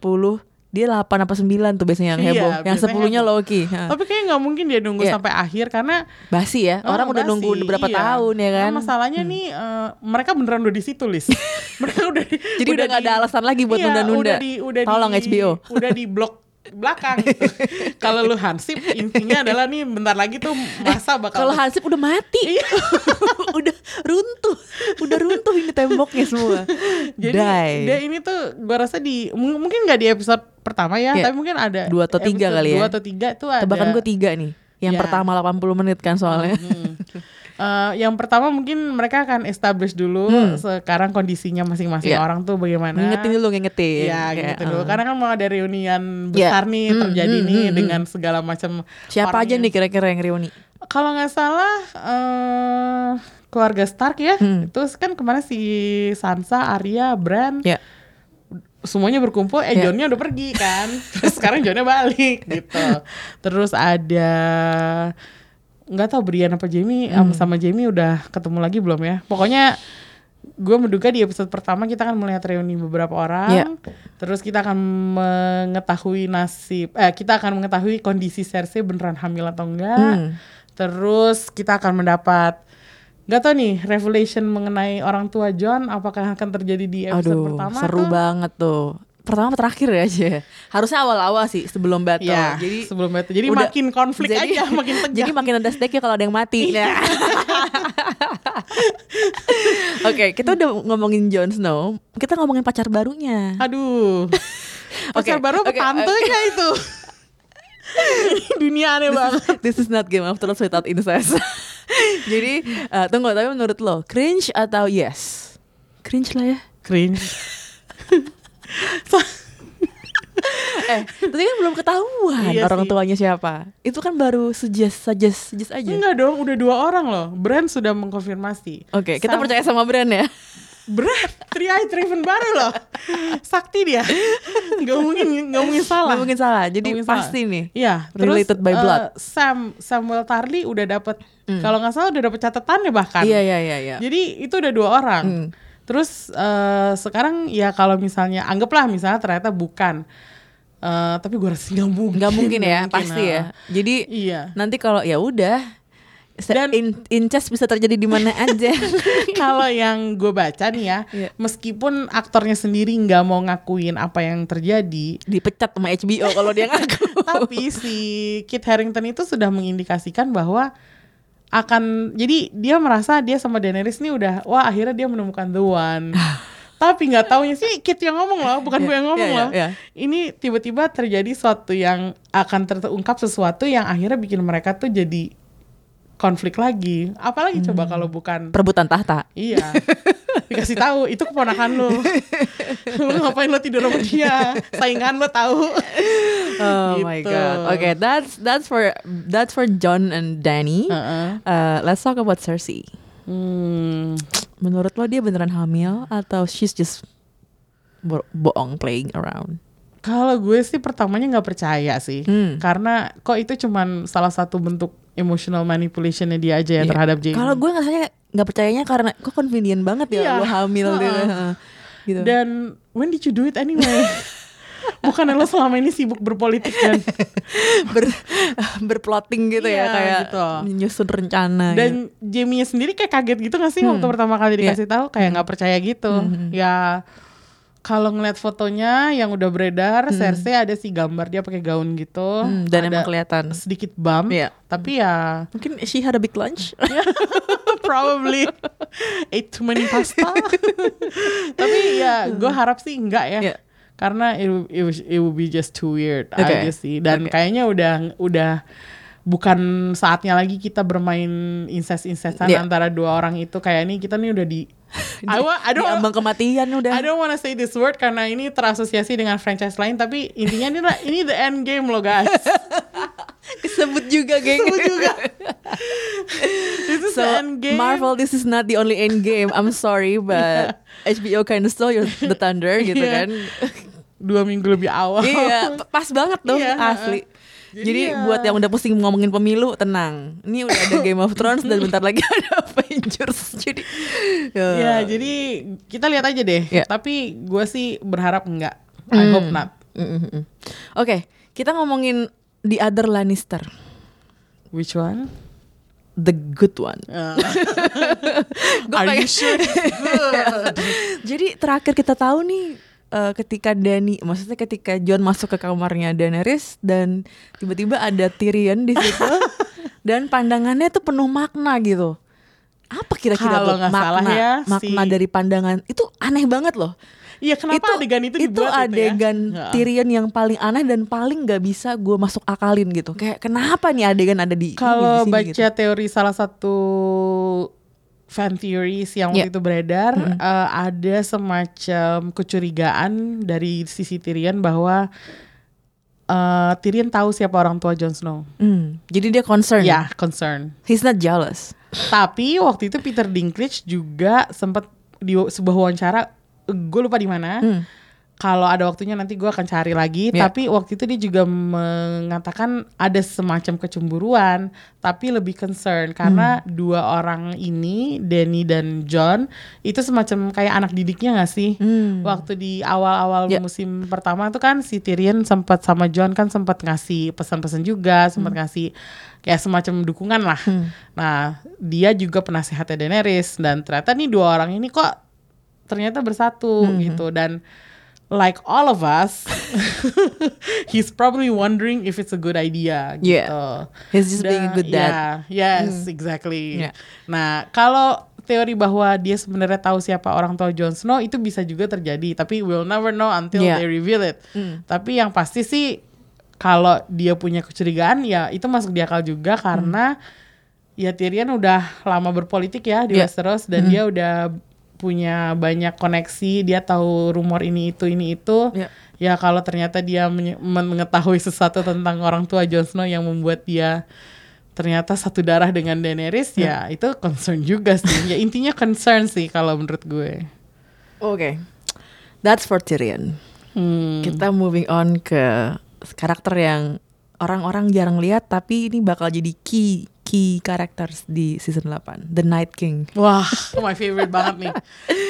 dia 8 apa 9 tuh biasanya yang Iya, heboh. yang biasanya 10-nya heboh. Loki. Ha. tapi kayak nggak mungkin dia nunggu Iya. sampai akhir karena Basi ya. Ah, Orang udah basi, nunggu berapa iya. tahun ya kan. Nah, masalahnya nih eh, mereka beneran udah di situ Lis. [LAUGHS] mereka udah di- Jadi udah nggak ada alasan lagi buat iya, nunda-nunda. Udah di, udah Tolong di, HBO. Udah di blok belakang. gitu. [LAUGHS] Kalau lu Hansip intinya adalah nih bentar lagi tuh masa bakal Kalau Hansip udah mati. Iya. [LAUGHS] udah runtuh. Udah runtuh ini temboknya semua. Jadi Die. dia ini tuh gua rasa di mung- mungkin nggak di episode pertama ya, Iya. tapi mungkin ada Dua atau tiga kali ya. Dua atau tiga tuh ada. Tebakan gue tiga nih. Yang Ya. pertama 80 menit kan soalnya. Hmm. Eh, yang pertama mungkin mereka akan establish dulu sekarang kondisinya masing-masing Hmm. Iya. orang tuh bagaimana. Ngingetin dulu ngingetin. Iya Kayak, gitu dulu. uh. Karena kan mau ada reunian Iya. besar nih Hmm, terjadi hmm, nih hmm, dengan segala macam Siapa orang aja nih kira-kira yang reuni? Kalau nggak salah eh keluarga Stark ya. Hmm. Terus kan kemarin si Sansa, Arya, Bran Ya. semuanya berkumpul eh Ya. Jonnya udah pergi kan. [LAUGHS] Terus sekarang Jonnya balik gitu. [LAUGHS] Terus ada nggak tahu Brian apa Jamie Hmm. sama, Jamie udah ketemu lagi belum ya. Pokoknya gue menduga di episode pertama kita akan melihat reuni beberapa orang. Ya. Terus kita akan mengetahui nasib eh kita akan mengetahui kondisi Cersei beneran hamil atau enggak. Hmm. Terus kita akan mendapat nggak tahu nih revelation mengenai orang tua John apakah akan terjadi di episode Aduh, pertama seru tuh? banget tuh. Pertama apa terakhir ya aja. Harusnya awal-awal sih sebelum battle. Ya, Jadi sebelum itu. Jadi udah- makin konflik jadi- aja, [LAUGHS] makin [LAUGHS] tegang. Jadi makin ada stake kalau ada yang mati. Iya. Nah. [LAUGHS] Oke, kita udah ngomongin Jon Snow. Kita ngomongin pacar barunya. Aduh. Pacar Oke, baru apa oke, tantenya itu? Ini dunia aneh banget. This is not Game of Thrones without incest. Jadi, eh, tunggu, tapi menurut lo, cringe atau yes? Cringe lah ya. Cringe. [LAUGHS] Eh, tadi kan belum ketahuan Iya orang sih. tuanya siapa. Itu kan baru suggest, suggest, suggest aja. Enggak dong, udah dua orang loh. Brand sudah mengkonfirmasi. Oke, kita Sam- percaya sama brand ya. Brand, Eye Raven baru loh. Sakti dia. Gak mungkin, gak mungkin salah. Nggak mungkin salah. Jadi Nggak mungkin pasti salah. nih. Iya, Related by eh, blood. Hmm. Sam Samuel Tarly udah dapet kalau nggak salah udah dapet catatannya bahkan. Iya, iya, iya, iya. Jadi itu udah dua orang. Hmm. Terus eh, sekarang ya kalau misalnya anggaplah misalnya ternyata bukan. Eh, tapi gue rasa nggak mungkin. Nggak mungkin ya, mungkin, pasti ya. ah. Jadi Iya. nanti kalau ya udah Dan- in, incest bisa terjadi di mana aja. [LAUGHS] kalau yang gue baca nih ya, Iya. meskipun aktornya sendiri nggak mau ngakuin apa yang terjadi, Dipecat sama HBO kalau dia [LAUGHS] ngaku. tapi si Kit Harington itu sudah mengindikasikan bahwa akan jadi dia merasa dia sama Daenerys nih udah wah akhirnya dia menemukan the one. [LAUGHS] tapi nggak taunya sih Kit yang ngomong loh, bukan Iya, gue yang ngomong iya, loh. iya. Ini tiba-tiba terjadi suatu yang akan terungkap sesuatu yang akhirnya bikin mereka tuh jadi konflik lagi. Apalagi coba Hmm. kalau bukan Perebutan tahta. Iya. [LAUGHS] Dikasih tahu itu keponakan lu. [LAUGHS] lu ngapain lu tidur sama dia? Saingan lu tahu. Oh my Gitu. god. Okay, that's that's for that's for John and Danny. Heeh. Uh, let's talk about Cersei. Hmm. Menurut lo dia beneran hamil atau she's just bo- bohong playing around? Kalau gue sih pertamanya nggak percaya sih, Hmm. karena kok itu cuman salah satu bentuk emotional manipulationnya dia aja ya Iya. terhadap Jamie. Kalau gue nggak nggak percayanya karena kok convenient banget ya Iya. lo hamil gitu. Heeh. Heeh. gitu. Dan when did you do it anyway? [LAUGHS] Bukan lo selama ini sibuk berpolitik kan? [LAUGHS] Ber, berplotting gitu Iya, ya kayak gitu. menyusun rencana. gitu. Dan Jamie sendiri kayak kaget gitu gak sih waktu pertama kali Iya. dikasih tahu kayak nggak percaya gitu. Ya kalau ngeliat fotonya yang udah beredar, Cersei ada sih gambar dia pakai gaun gitu. Hmm, dan ada emang kelihatan. sedikit bump. Iya. Tapi ya Mungkin she had a big lunch. [LAUGHS] probably ate too many pasta. [LAUGHS] Tapi ya gue harap sih enggak ya. Iya. Karena it, it, it will be just too weird Oke. aja sih. Dan Oke. kayaknya udah udah bukan saatnya lagi kita bermain incest-incestan Iya. antara dua orang itu kayak ini kita nih udah di [LAUGHS] I, wa- I Di don't ambang kematian udah. I don't wanna say this word karena ini terasosiasi dengan franchise lain tapi intinya ini ini the end game loh guys. [LAUGHS] Disebut juga, geng. Disebut juga. [LAUGHS] This is So the end game. Marvel, this is not the only end game. I'm sorry, but HBO kind of stole your, the thunder gitu Iya. kan. dua minggu lebih awal. iya, pas banget tuh Iya, asli. Jadi Jadi, ya- buat yang udah pusing ngomongin pemilu, tenang. Ini udah ada [LAUGHS] Game of Thrones dan bentar lagi [LAUGHS] ada Avengers. Jadi Ya, jadi kita lihat aja deh. Iya. Tapi gue sih berharap enggak. I hope not. Mm, mm, mm. Oke, kita ngomongin the other Lannister, Which one? the good one. [LAUGHS] Uh, are you sure? Good. Jadi terakhir kita tahu nih eh, ketika Dani, maksudnya ketika John masuk ke kamarnya Daenerys dan tiba-tiba ada Tyrion di situ [LAUGHS] dan pandangannya tuh penuh makna gitu. Apa kira-kira tuh makna salah ya, makna si- dari pandangan itu aneh banget loh. Iya, kenapa adegan itu itu dibuat adegan itu ya? Tyrion yang paling aneh dan paling nggak bisa gue masuk akalin gitu. Kayak kenapa nih adegan ada di Kalau baca gitu. teori salah satu fan theories yang waktu Iya. itu beredar, eh, ada semacam kecurigaan dari sisi Tyrion bahwa eh, Tyrion tahu siapa orang tua Jon Snow. Hmm, jadi dia concern. Ya, concern. He's not jealous. Tapi waktu itu Peter Dinklage juga sempat di sebuah wawancara, gue lupa di mana. Hmm. Kalau ada waktunya nanti gue akan cari lagi. Ya. Tapi waktu itu dia juga mengatakan ada semacam kecemburuan, tapi lebih concern karena Hmm. dua orang ini, Danny dan John, itu semacam kayak anak didiknya gak sih? Hmm. Waktu di awal-awal Ya. musim pertama tuh kan si Tyrion sempat sama John kan sempat ngasih pesan-pesan juga, sempat ngasih kayak semacam dukungan lah. Nah, dia juga penasehatnya Daenerys dan ternyata nih dua orang ini kok ternyata bersatu gitu dan like all of us [LAUGHS] he's probably wondering if it's a good idea gitu. Yeah. He's just being a Dan- good dad. yeah, yes, exactly. Yeah. Nah, kalau teori bahwa dia sebenarnya tahu siapa orang tua Jon Snow itu bisa juga terjadi, tapi we'll never know until Yeah. they reveal it. Hmm. Tapi yang pasti sih kalau dia punya kecurigaan ya itu masuk di akal juga karena ya Tyrion udah lama berpolitik ya di Yeah. Westeros dan dia udah punya banyak koneksi, dia tahu rumor ini itu ini itu. Yeah. Ya kalau ternyata dia mengetahui sesuatu tentang orang tua Jon Snow yang membuat dia ternyata satu darah dengan Daenerys ya itu concern juga sih. Ya intinya concern sih kalau menurut gue. Oke. That's for Tyrion. Hmm. Kita moving on ke karakter yang orang-orang jarang lihat tapi ini bakal jadi key key characters di season 8, The Night King. Wah, my favorite banget nih.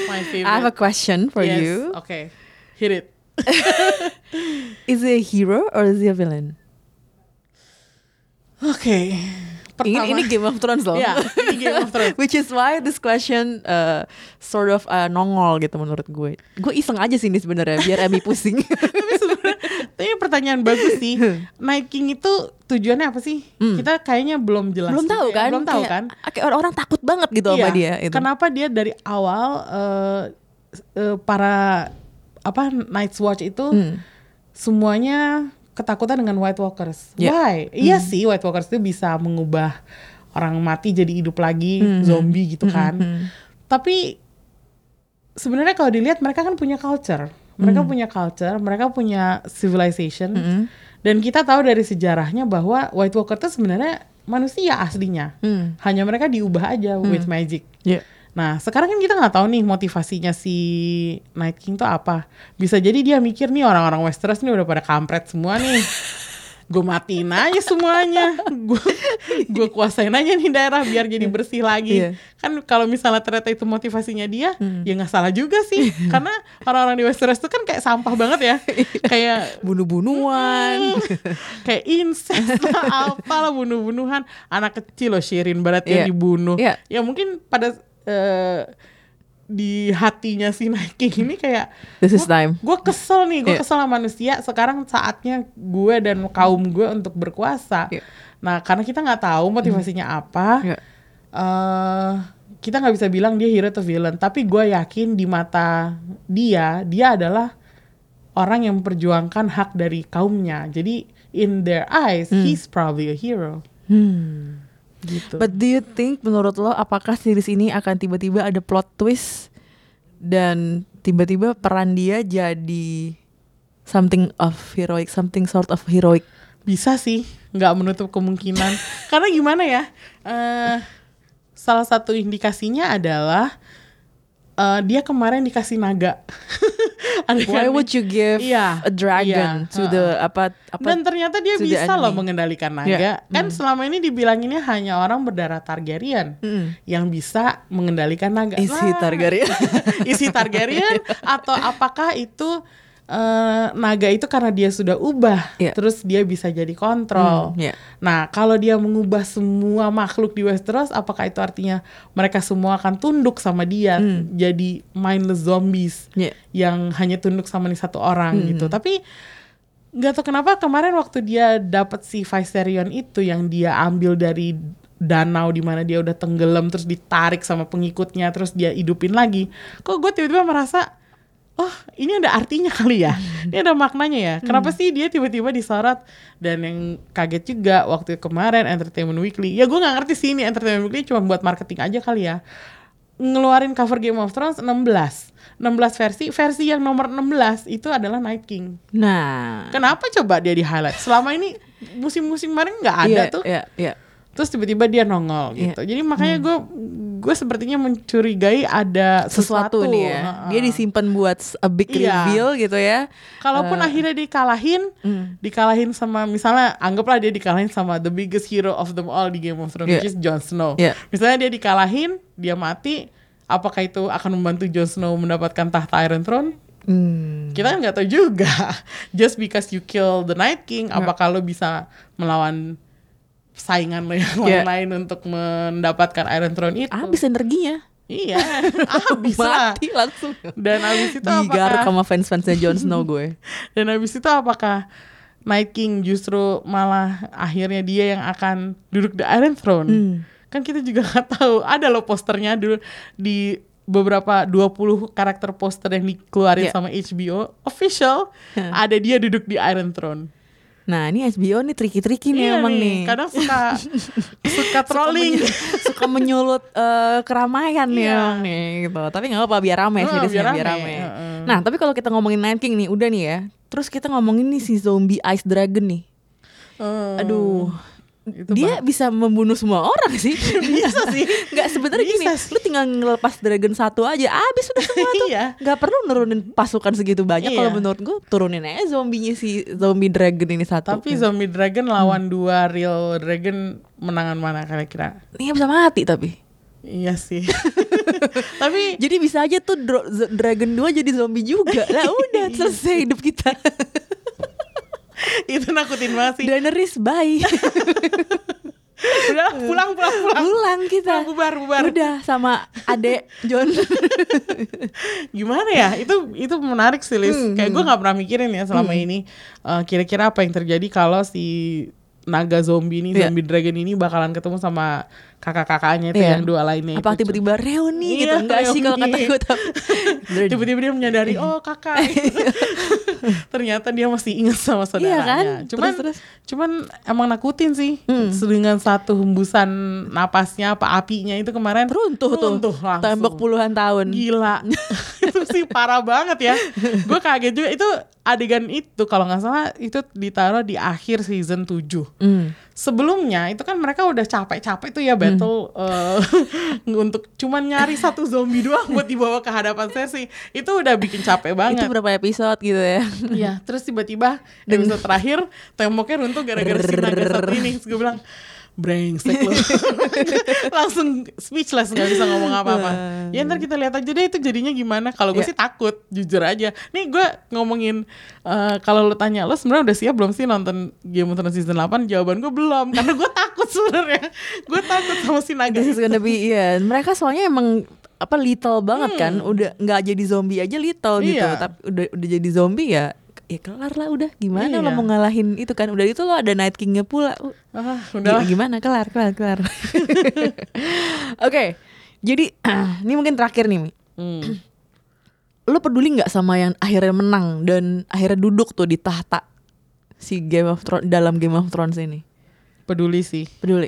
My favorite. I have a question for Yes, you. Oke. Hit it. [LAUGHS] Is he a hero or is he a villain? Oke. Ini, Pertama. ini Game of Thrones loh. Ya, ini Game of Thrones. [LAUGHS] Which is why this question uh, sort of uh, nongol gitu menurut gue. Gue iseng aja sih ini sebenarnya biar Emi pusing. [LAUGHS] Tapi tapi pertanyaan bagus sih. [LAUGHS] Night King itu tujuannya apa sih? Kita kayaknya belum jelas. Hmm. Belum tahu kan? Belum tahu Kayak- kan? Kayak orang-orang takut banget gitu sama Iya. dia itu. Kenapa dia dari awal eh, eh, para apa Night's Watch itu Hmm. semuanya ketakutan dengan White Walkers. Ya. Why? Iya sih White Walkers itu bisa mengubah orang mati jadi hidup lagi, Hmm. zombie gitu kan. Tapi sebenarnya kalau dilihat mereka kan punya culture. Hmm. Mereka punya culture, mereka punya civilization. Dan kita tahu dari sejarahnya bahwa White Walker itu sebenarnya manusia aslinya. Hmm. Hanya mereka diubah aja with magic. Yeah. Nah, sekarang kan kita nggak tahu nih motivasinya si Night King tuh apa. Bisa jadi dia mikir nih orang-orang Westeros nih udah pada kampret semua nih. [LAUGHS] gue matiin aja semuanya. Gue gue kuasain aja nih daerah biar jadi bersih lagi. Iya. kan kalau misalnya ternyata itu motivasinya dia ya nggak salah juga sih. [LAUGHS] Karena orang-orang di Westeros itu kan kayak sampah banget ya. Kayak Bunuh-bunuhan. kayak incest lah [LAUGHS] apalah bunuh-bunuhan. Anak kecil loh Shirin barat yang Iya. dibunuh. Iya. ya mungkin pada eh, di hatinya si King [LAUGHS] ini kayak This is time. gue kesel nih gue Iya. kesel sama manusia sekarang saatnya gue dan kaum gue untuk berkuasa Iya. nah karena kita nggak tahu motivasinya apa Iya. eh kita nggak bisa bilang dia hero atau villain tapi gue yakin di mata dia dia adalah orang yang memperjuangkan hak dari kaumnya jadi in their eyes he's probably a hero Hmm. Gitu. But do you think menurut lo apakah series ini akan tiba-tiba ada plot twist dan tiba-tiba peran dia jadi something of heroic, something sort of heroic? bisa sih nggak menutup kemungkinan. [LAUGHS] Karena gimana ya eh salah satu indikasinya adalah eh, dia kemarin dikasih naga [LAUGHS] Why kan- would you give Iya, a dragon iya, to the apa apa dan ternyata dia bisa loh mengendalikan naga. Iya. kan selama ini dibilanginnya hanya orang berdarah Targaryen Mm. yang bisa mengendalikan naga. Is he Lah, Targaryen? [LAUGHS] isi Targaryen [LAUGHS] atau apakah itu eh, naga itu karena dia sudah ubah Iya. terus dia bisa jadi kontrol Hmm, iya. nah kalau dia mengubah semua makhluk di Westeros apakah itu artinya mereka semua akan tunduk sama dia Hmm. jadi mindless zombies Iya. yang hanya tunduk sama nih satu orang Hmm. gitu tapi nggak tahu kenapa kemarin waktu dia dapat si Viserion itu yang dia ambil dari danau di mana dia udah tenggelam terus ditarik sama pengikutnya terus dia hidupin lagi kok gue tiba-tiba merasa oh ini ada artinya [LAUGHS] kali ya. Ini ada maknanya ya. Kenapa sih dia tiba-tiba disorot? Dan yang kaget juga waktu kemarin Entertainment Weekly. Ya gue nggak ngerti sih ini Entertainment Weekly cuma buat marketing aja kali ya. Ngeluarin cover Game of Thrones 16 16 versi. Versi yang nomor 16 itu adalah Night King. Nah, Kenapa coba dia di highlight? Selama ini musim-musim kemarin nggak ada iya, tuh. Iya, iya. Terus tiba-tiba dia nongol Iya. gitu. Jadi makanya gue gue sepertinya mencurigai ada Sesuatu, sesuatu, nih ya. Heeh. Dia disimpan buat a big Iya. reveal gitu ya. Kalaupun Eh, akhirnya dikalahin, mm. dikalahin sama misalnya anggaplah dia dikalahin sama the biggest hero of them all di Game of Thrones, Iya. which is Jon Snow. Iya. Misalnya dia dikalahin, dia mati, apakah itu akan membantu Jon Snow mendapatkan tahta Iron Throne? Hmm. kita kan nggak tahu juga [LAUGHS] just because you kill the Night King Ya. apakah lo bisa melawan saingan lo [LAUGHS] yang Ya. lain-lain untuk mendapatkan Iron Throne itu Habis energinya. iya [LAUGHS] habis lah Mati langsung. dan habis itu Digaruk apakah sama fans-fansnya Jon Snow gue. [LAUGHS] dan habis itu apakah Night King justru malah akhirnya dia yang akan duduk di Iron Throne Hmm. kan kita juga nggak tahu ada loh posternya dulu di beberapa 20 karakter poster yang dikeluarin Iya. sama HBO official Hmm. ada dia duduk di Iron Throne Nah ini HBO nih tricky-tricky nih Iya emang nih. Kadang suka suka trolling. [LAUGHS] Suka, menyu- suka menyulut eh, keramaian nih Iya. emang nih gitu. Tapi nggak apa-apa biar rame Oh, seriesnya biar biar rame, rame. heeh. Nah tapi kalau kita ngomongin Night King nih udah nih ya. Terus kita ngomongin nih si zombie Ice Dragon nih. Oh, Aduh. Itu dia bisa membunuh semua orang sih. [LAUGHS] Bisa sih. Nggak sebenarnya gini, sih. lu tinggal ngelepas dragon satu aja, abis udah semua tuh. Iya. Nggak perlu nurunin pasukan segitu banyak. Iya. Kalau menurut gue turunin aja zombinya si zombie dragon ini satu. Tapi zombie dragon lawan dua real dragon menangan mana kira-kira? Ini bisa mati tapi. Iya sih. [LAUGHS] Tapi Jadi bisa aja tuh Dragon 2 jadi zombie juga. Lah [LAUGHS] udah selesai hidup kita. [LAUGHS] itu nakutin banget sih. Daenerys bye. [LAUGHS] Udah pulang pulang pulang. Pulang kita. Pulang, bubar bubar. Udah sama adek John. [LAUGHS] Gimana ya? Itu itu menarik sih, Lis. Hmm, Kayak gue nggak pernah mikirin ya selama ini eh, kira-kira apa yang terjadi kalau si naga zombie ini, Iya. zombie dragon ini bakalan ketemu sama kakak-kakaknya itu Iya. yang dua lainnya Apa tiba-tiba reuni gitu. Iya, Enggak sih kalau kata gue [LAUGHS] tapi. tiba-tiba dia menyadari oh kakak [LAUGHS] ternyata dia masih ingat sama saudaranya Iya kan? cuman Terus, terus. cuman emang nakutin sih Hmm. dengan satu hembusan napasnya apa apinya itu kemarin Runtuh tuh. runtuh langsung. Tembok puluhan tahun. gila [LAUGHS] itu sih parah banget ya gue kaget juga itu adegan itu kalau nggak salah itu ditaruh di akhir season 7 Hmm. Sebelumnya itu kan mereka udah capek-capek tuh ya battle battle eh, [LAUGHS] untuk cuman nyari satu zombie doang buat dibawa ke hadapan Cersei itu udah bikin capek Itu banget. berapa episode gitu ya? Iya, terus tiba-tiba episode [LAUGHS] terakhir temboknya runtuh gara-gara si naga satu ini. Terus gue bilang, brengsek lu. [LAUGHS] Langsung speechless nggak bisa ngomong apa-apa. Ya ntar kita lihat aja deh itu jadinya gimana. Kalau gue Ya. sih takut, jujur aja. Nih gue ngomongin eh, kalau lu tanya lo sebenarnya udah siap belum sih nonton Game of Thrones season 8? Jawaban gue belum karena gue takut sebenarnya. Gue takut sama si naga. This is gonna be iya. Mereka soalnya emang apa little banget kan, udah nggak jadi zombie aja little gitu, Hmm. Iya. tapi udah udah jadi zombie ya ya kelar lah udah gimana lo Iya. mau ngalahin itu kan udah itu lo ada Night Kingnya pula Uh, Ah, udah. gimana kelar kelar kelar [LAUGHS] oke jadi [CLEARS THROAT] ini mungkin terakhir nih Mi. Hmm. lo peduli nggak sama yang akhirnya menang dan akhirnya duduk tuh di tahta si Game of Thrones dalam Game of Thrones ini Peduli sih. peduli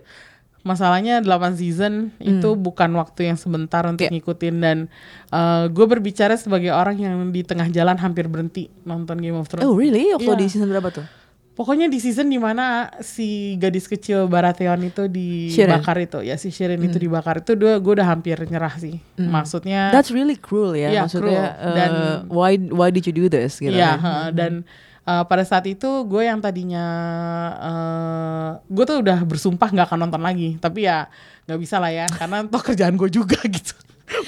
masalahnya 8 season itu bukan waktu yang sebentar untuk Iya. ngikutin dan gue berbicara sebagai orang yang di tengah jalan hampir berhenti nonton Game of Thrones. oh really waktu Iya. di season berapa tuh Pokoknya di season di mana si gadis kecil Baratheon itu dibakar itu, ya si Shirin itu dibakar itu gue gue udah hampir nyerah sih. Maksudnya That's really cruel ya, Iya, maksudnya cruel. Dan- uh, why why did you do this gitu Iya, kan? heeh, dan uh, pada saat itu gue yang tadinya uh, gue tuh udah bersumpah nggak akan nonton lagi, tapi ya nggak bisa lah ya, karena toh kerjaan gue juga [LAUGHS] gitu.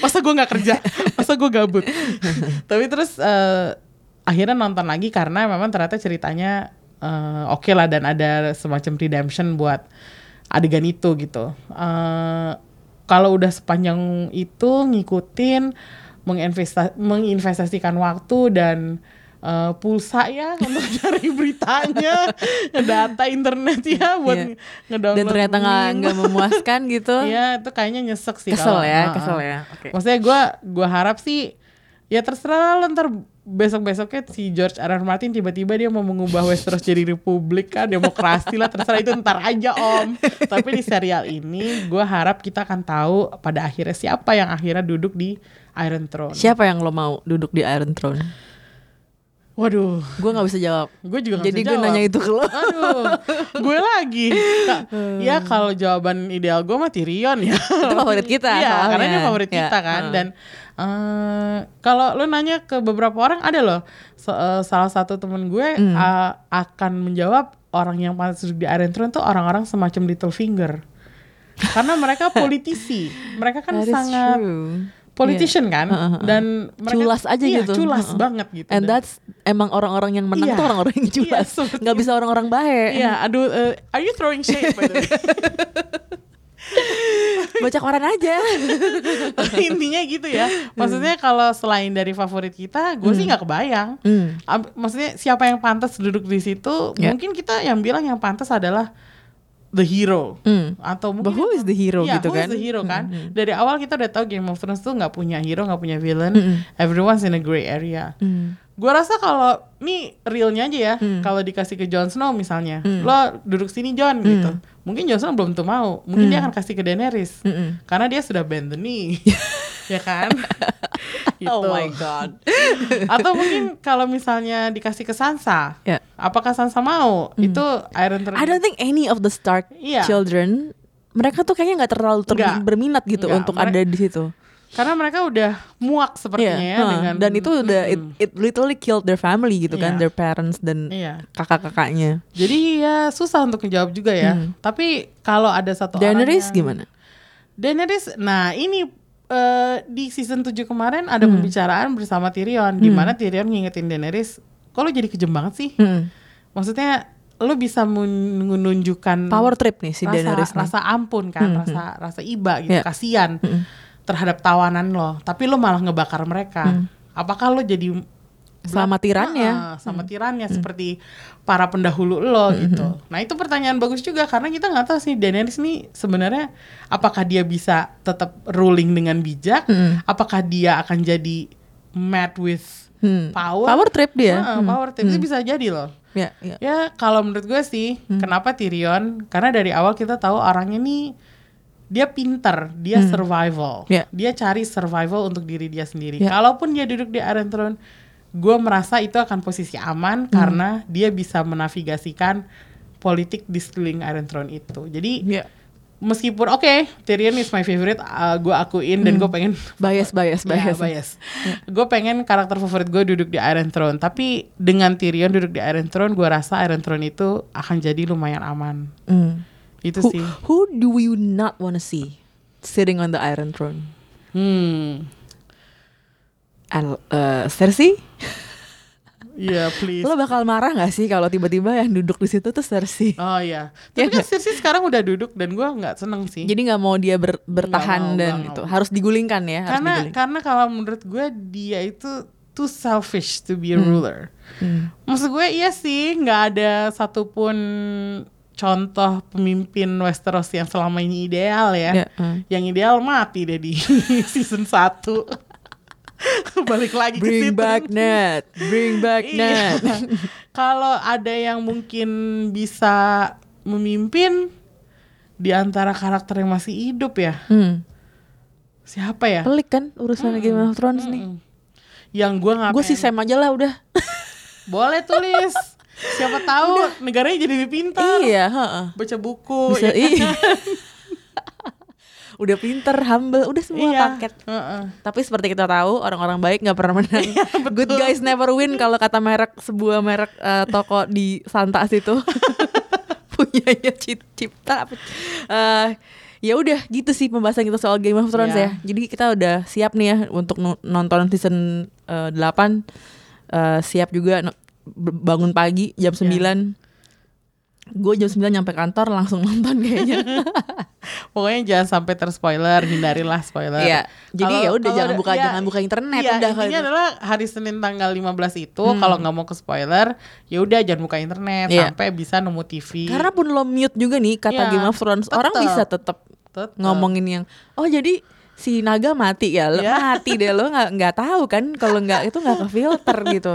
Masa gue nggak kerja, masa gue gabut. [LAUGHS] tapi terus uh, akhirnya nonton lagi karena memang ternyata ceritanya uh, oke lah dan ada semacam redemption buat adegan itu gitu. Uh, kalau udah sepanjang itu ngikutin menginvesta menginvestasikan waktu dan uh, pulsa ya [LAUGHS] untuk cari beritanya, data internet ya buat Iya. ngedownload. Dan ternyata nggak memuaskan gitu. [LAUGHS] Iya, itu kayaknya nyesek sih. Kesel kalau- ya, Heeh. kesel ya. Oke. Maksudnya gue gua harap sih ya terserah lo ntar besok-besoknya si George R. R. Martin tiba-tiba dia mau mengubah Westeros jadi republik kan demokrasi lah terserah itu ntar aja om [LAUGHS] tapi di serial ini gue harap kita akan tahu pada akhirnya siapa yang akhirnya duduk di Iron Throne Siapa yang lo mau duduk di Iron Throne? Waduh Gue nggak bisa jawab. gue juga nggak Jadi bisa gue jawab. nanya itu ke lo. Aduh, gue lagi. Kak, ya kalau jawaban ideal gue mah Tyrion ya. Itu favorit kita Iya, karena dia favorit Ya, kita kan. heeh. Dan eh, kalau lu nanya ke beberapa orang ada loh. So- eh, salah satu temen gue Hmm. eh, akan menjawab orang yang pantas duduk di Iron Throne tuh orang-orang semacam Littlefinger. Karena mereka politisi. Mereka kan sangat true. Politician kan Heeh, heeh. dan mereka Culas aja iya, gitu. culas Heeh. banget gitu. And Dan- that's emang orang-orang yang menang Iya. tuh orang-orang yang Iya, culas. sebetulnya. Nggak bisa orang-orang baik. Iya, aduh, eh, are you throwing shade by the way? [LAUGHS] Baca koran aja. [LAUGHS] intinya gitu ya maksudnya kalau selain dari favorit kita gue sih nggak kebayang Hmm. Maksudnya siapa yang pantas duduk di situ Ya. mungkin kita yang bilang yang pantas adalah the hero Hmm. atau But mungkin who is the hero Iya, gitu who kan? is the hero kan Hmm, hmm. dari awal kita udah tahu Game of Thrones tuh nggak punya hero nggak punya villain Hmm. everyone's in a gray area Hmm. Gue rasa kalau nih realnya aja ya, kalau dikasih ke Jon Snow misalnya, lo duduk sini Jon gitu, mungkin Jon Snow belum tentu mau, mungkin dia akan kasih ke Daenerys, Mm-mm. karena dia sudah bend the knee, [LAUGHS] ya kan? [LAUGHS] Gitu. Oh my god. [LAUGHS] Atau mungkin kalau misalnya dikasih ke Sansa, Ya. apakah Sansa mau? Itu Iron Throne. I don't think any of the Stark Iya. children mereka tuh kayaknya nggak terlalu ter- berminat gitu Nggak, untuk mereka- ada di situ. Karena mereka udah muak sepertinya Iya, ya huh. dengan dan itu udah it, Mm-mm. it literally killed their family gitu kan, Iya. their parents dan Iya. kakak-kakaknya. Jadi ya susah untuk menjawab juga ya. Tapi kalau ada satu orang Daenerys yang- gimana? Daenerys, nah ini eh, di season 7 kemarin ada Hmm. pembicaraan bersama Tyrion, di mana Tyrion ngingetin Daenerys, kok lo jadi kejem banget sih? Mm. Maksudnya lo bisa men- menunjukkan Power trip nih si rasa, Daenerys nih. rasa ampun kan, Hmm, rasa rasa iba gitu, Iya. kasihan terhadap tawanan lo, tapi lo malah ngebakar mereka. Hmm. Apakah lo jadi Sama tirannya. Ah, sama tirannya seperti para pendahulu lo gitu. Nah itu pertanyaan bagus juga karena kita nggak tahu sih Daenerys nih sebenarnya apakah dia bisa tetap ruling dengan bijak, Mm. apakah dia akan jadi mad with Hmm. power, Power trip dia. Ah, Hmm. power trip itu bisa jadi loh. Ya, ya. Ya kalau menurut gue sih Hmm. kenapa Tyrion? Karena dari awal kita tahu orangnya nih dia pinter, dia survival, Ya. dia cari survival untuk diri dia sendiri. Ya. Kalaupun dia duduk di Iron Throne, gue merasa itu akan posisi aman karena dia bisa menavigasikan politik di sekeliling Iron Throne itu. Jadi Ya. meskipun oke Tyrion is my favorite uh, gue akuin dan gue pengen [LAUGHS] bias bias Ya, bias. bias. gue pengen karakter favorit gue duduk di Iron Throne tapi dengan Tyrion duduk di Iron Throne gue rasa Iron Throne itu akan jadi lumayan aman Hmm. Itu Who, sih who do you not wanna see sitting on the Iron Throne? hmm Al, uh, Cersei? Iya please Lo bakal marah gak sih kalau tiba-tiba yang duduk di situ tuh Cersei? Oh iya, [LAUGHS] tapi kan Cersei sekarang udah duduk dan gue nggak seneng sih. Jadi nggak mau dia ber- mau, bertahan dan nggak itu mau. harus digulingkan ya, harus karena digulingkan. karena kalau menurut gue dia itu too selfish to be a ruler. Hmm. Maksud gue iya sih nggak ada satupun contoh pemimpin Westeros yang selama ini ideal ya. Ya, hmm. Yang ideal mati deh di [LAUGHS] season 1 [LAUGHS] Balik lagi ke Bring situ. back Ned, bring back [LAUGHS] Iya. Ned. Kalau ada yang mungkin bisa memimpin di antara karakter yang masih hidup ya, Hmm. siapa ya? Pelik kan urusan Game of Thrones nih. Mm. Yang gue nggak Gue sih Sam aja lah udah. Boleh tulis. Siapa tahu negaranya jadi lebih pintar. iya, heeh. Baca buku. Bisa ya kan? iya. [LAUGHS] udah pinter, humble, udah semua Iya. paket. Heeh. Tapi seperti kita tahu orang-orang baik nggak pernah menang. Iya, [LAUGHS] Good guys never win kalau kata merek sebuah merek eh, toko di Santa situ. [LAUGHS] Punyanya Cip- Cipta. Eh, ya udah gitu sih pembahasan kita soal Game of Thrones Iya. ya. Jadi kita udah siap nih ya untuk no- nonton season eh, 8. Eh, siap juga bangun pagi jam 9. Gue jam 9 nyampe kantor langsung [LAUGHS] nonton kayaknya. [LAUGHS] Pokoknya jangan sampai terspoiler, hindarilah spoiler. Iya. Jadi ya udah jangan buka iya, jangan buka internet iya, udah intinya adalah hari Senin tanggal 15 itu Hmm. kalau nggak mau ke spoiler, ya udah jangan buka internet Iya. sampai bisa nemu TV. Karena pun lo mute juga nih kata Iya, Game of Thrones, orang tetep. bisa tetap ngomongin yang oh jadi si naga mati ya, lo Iya. mati deh lo nggak nggak tahu kan kalau nggak itu nggak ke filter [LAUGHS] gitu.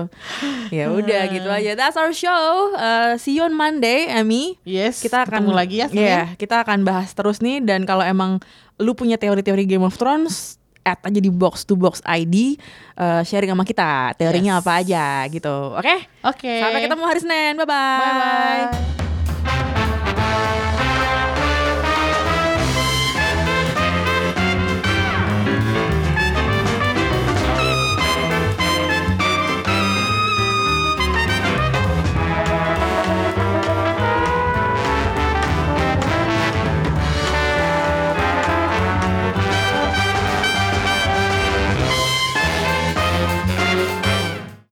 Ya udah Hmm. gitu aja. That's our show. Uh, see you on Monday, Amy. Yes, Kita akan ketemu lagi ya Senin. Iya, kita akan bahas terus nih dan kalau emang lu punya teori-teori Game of Thrones add aja di box to box ID uh, sharing sama kita teorinya Yes. apa aja gitu oke Oke. sampai ketemu hari Senin bye bye Bye bye.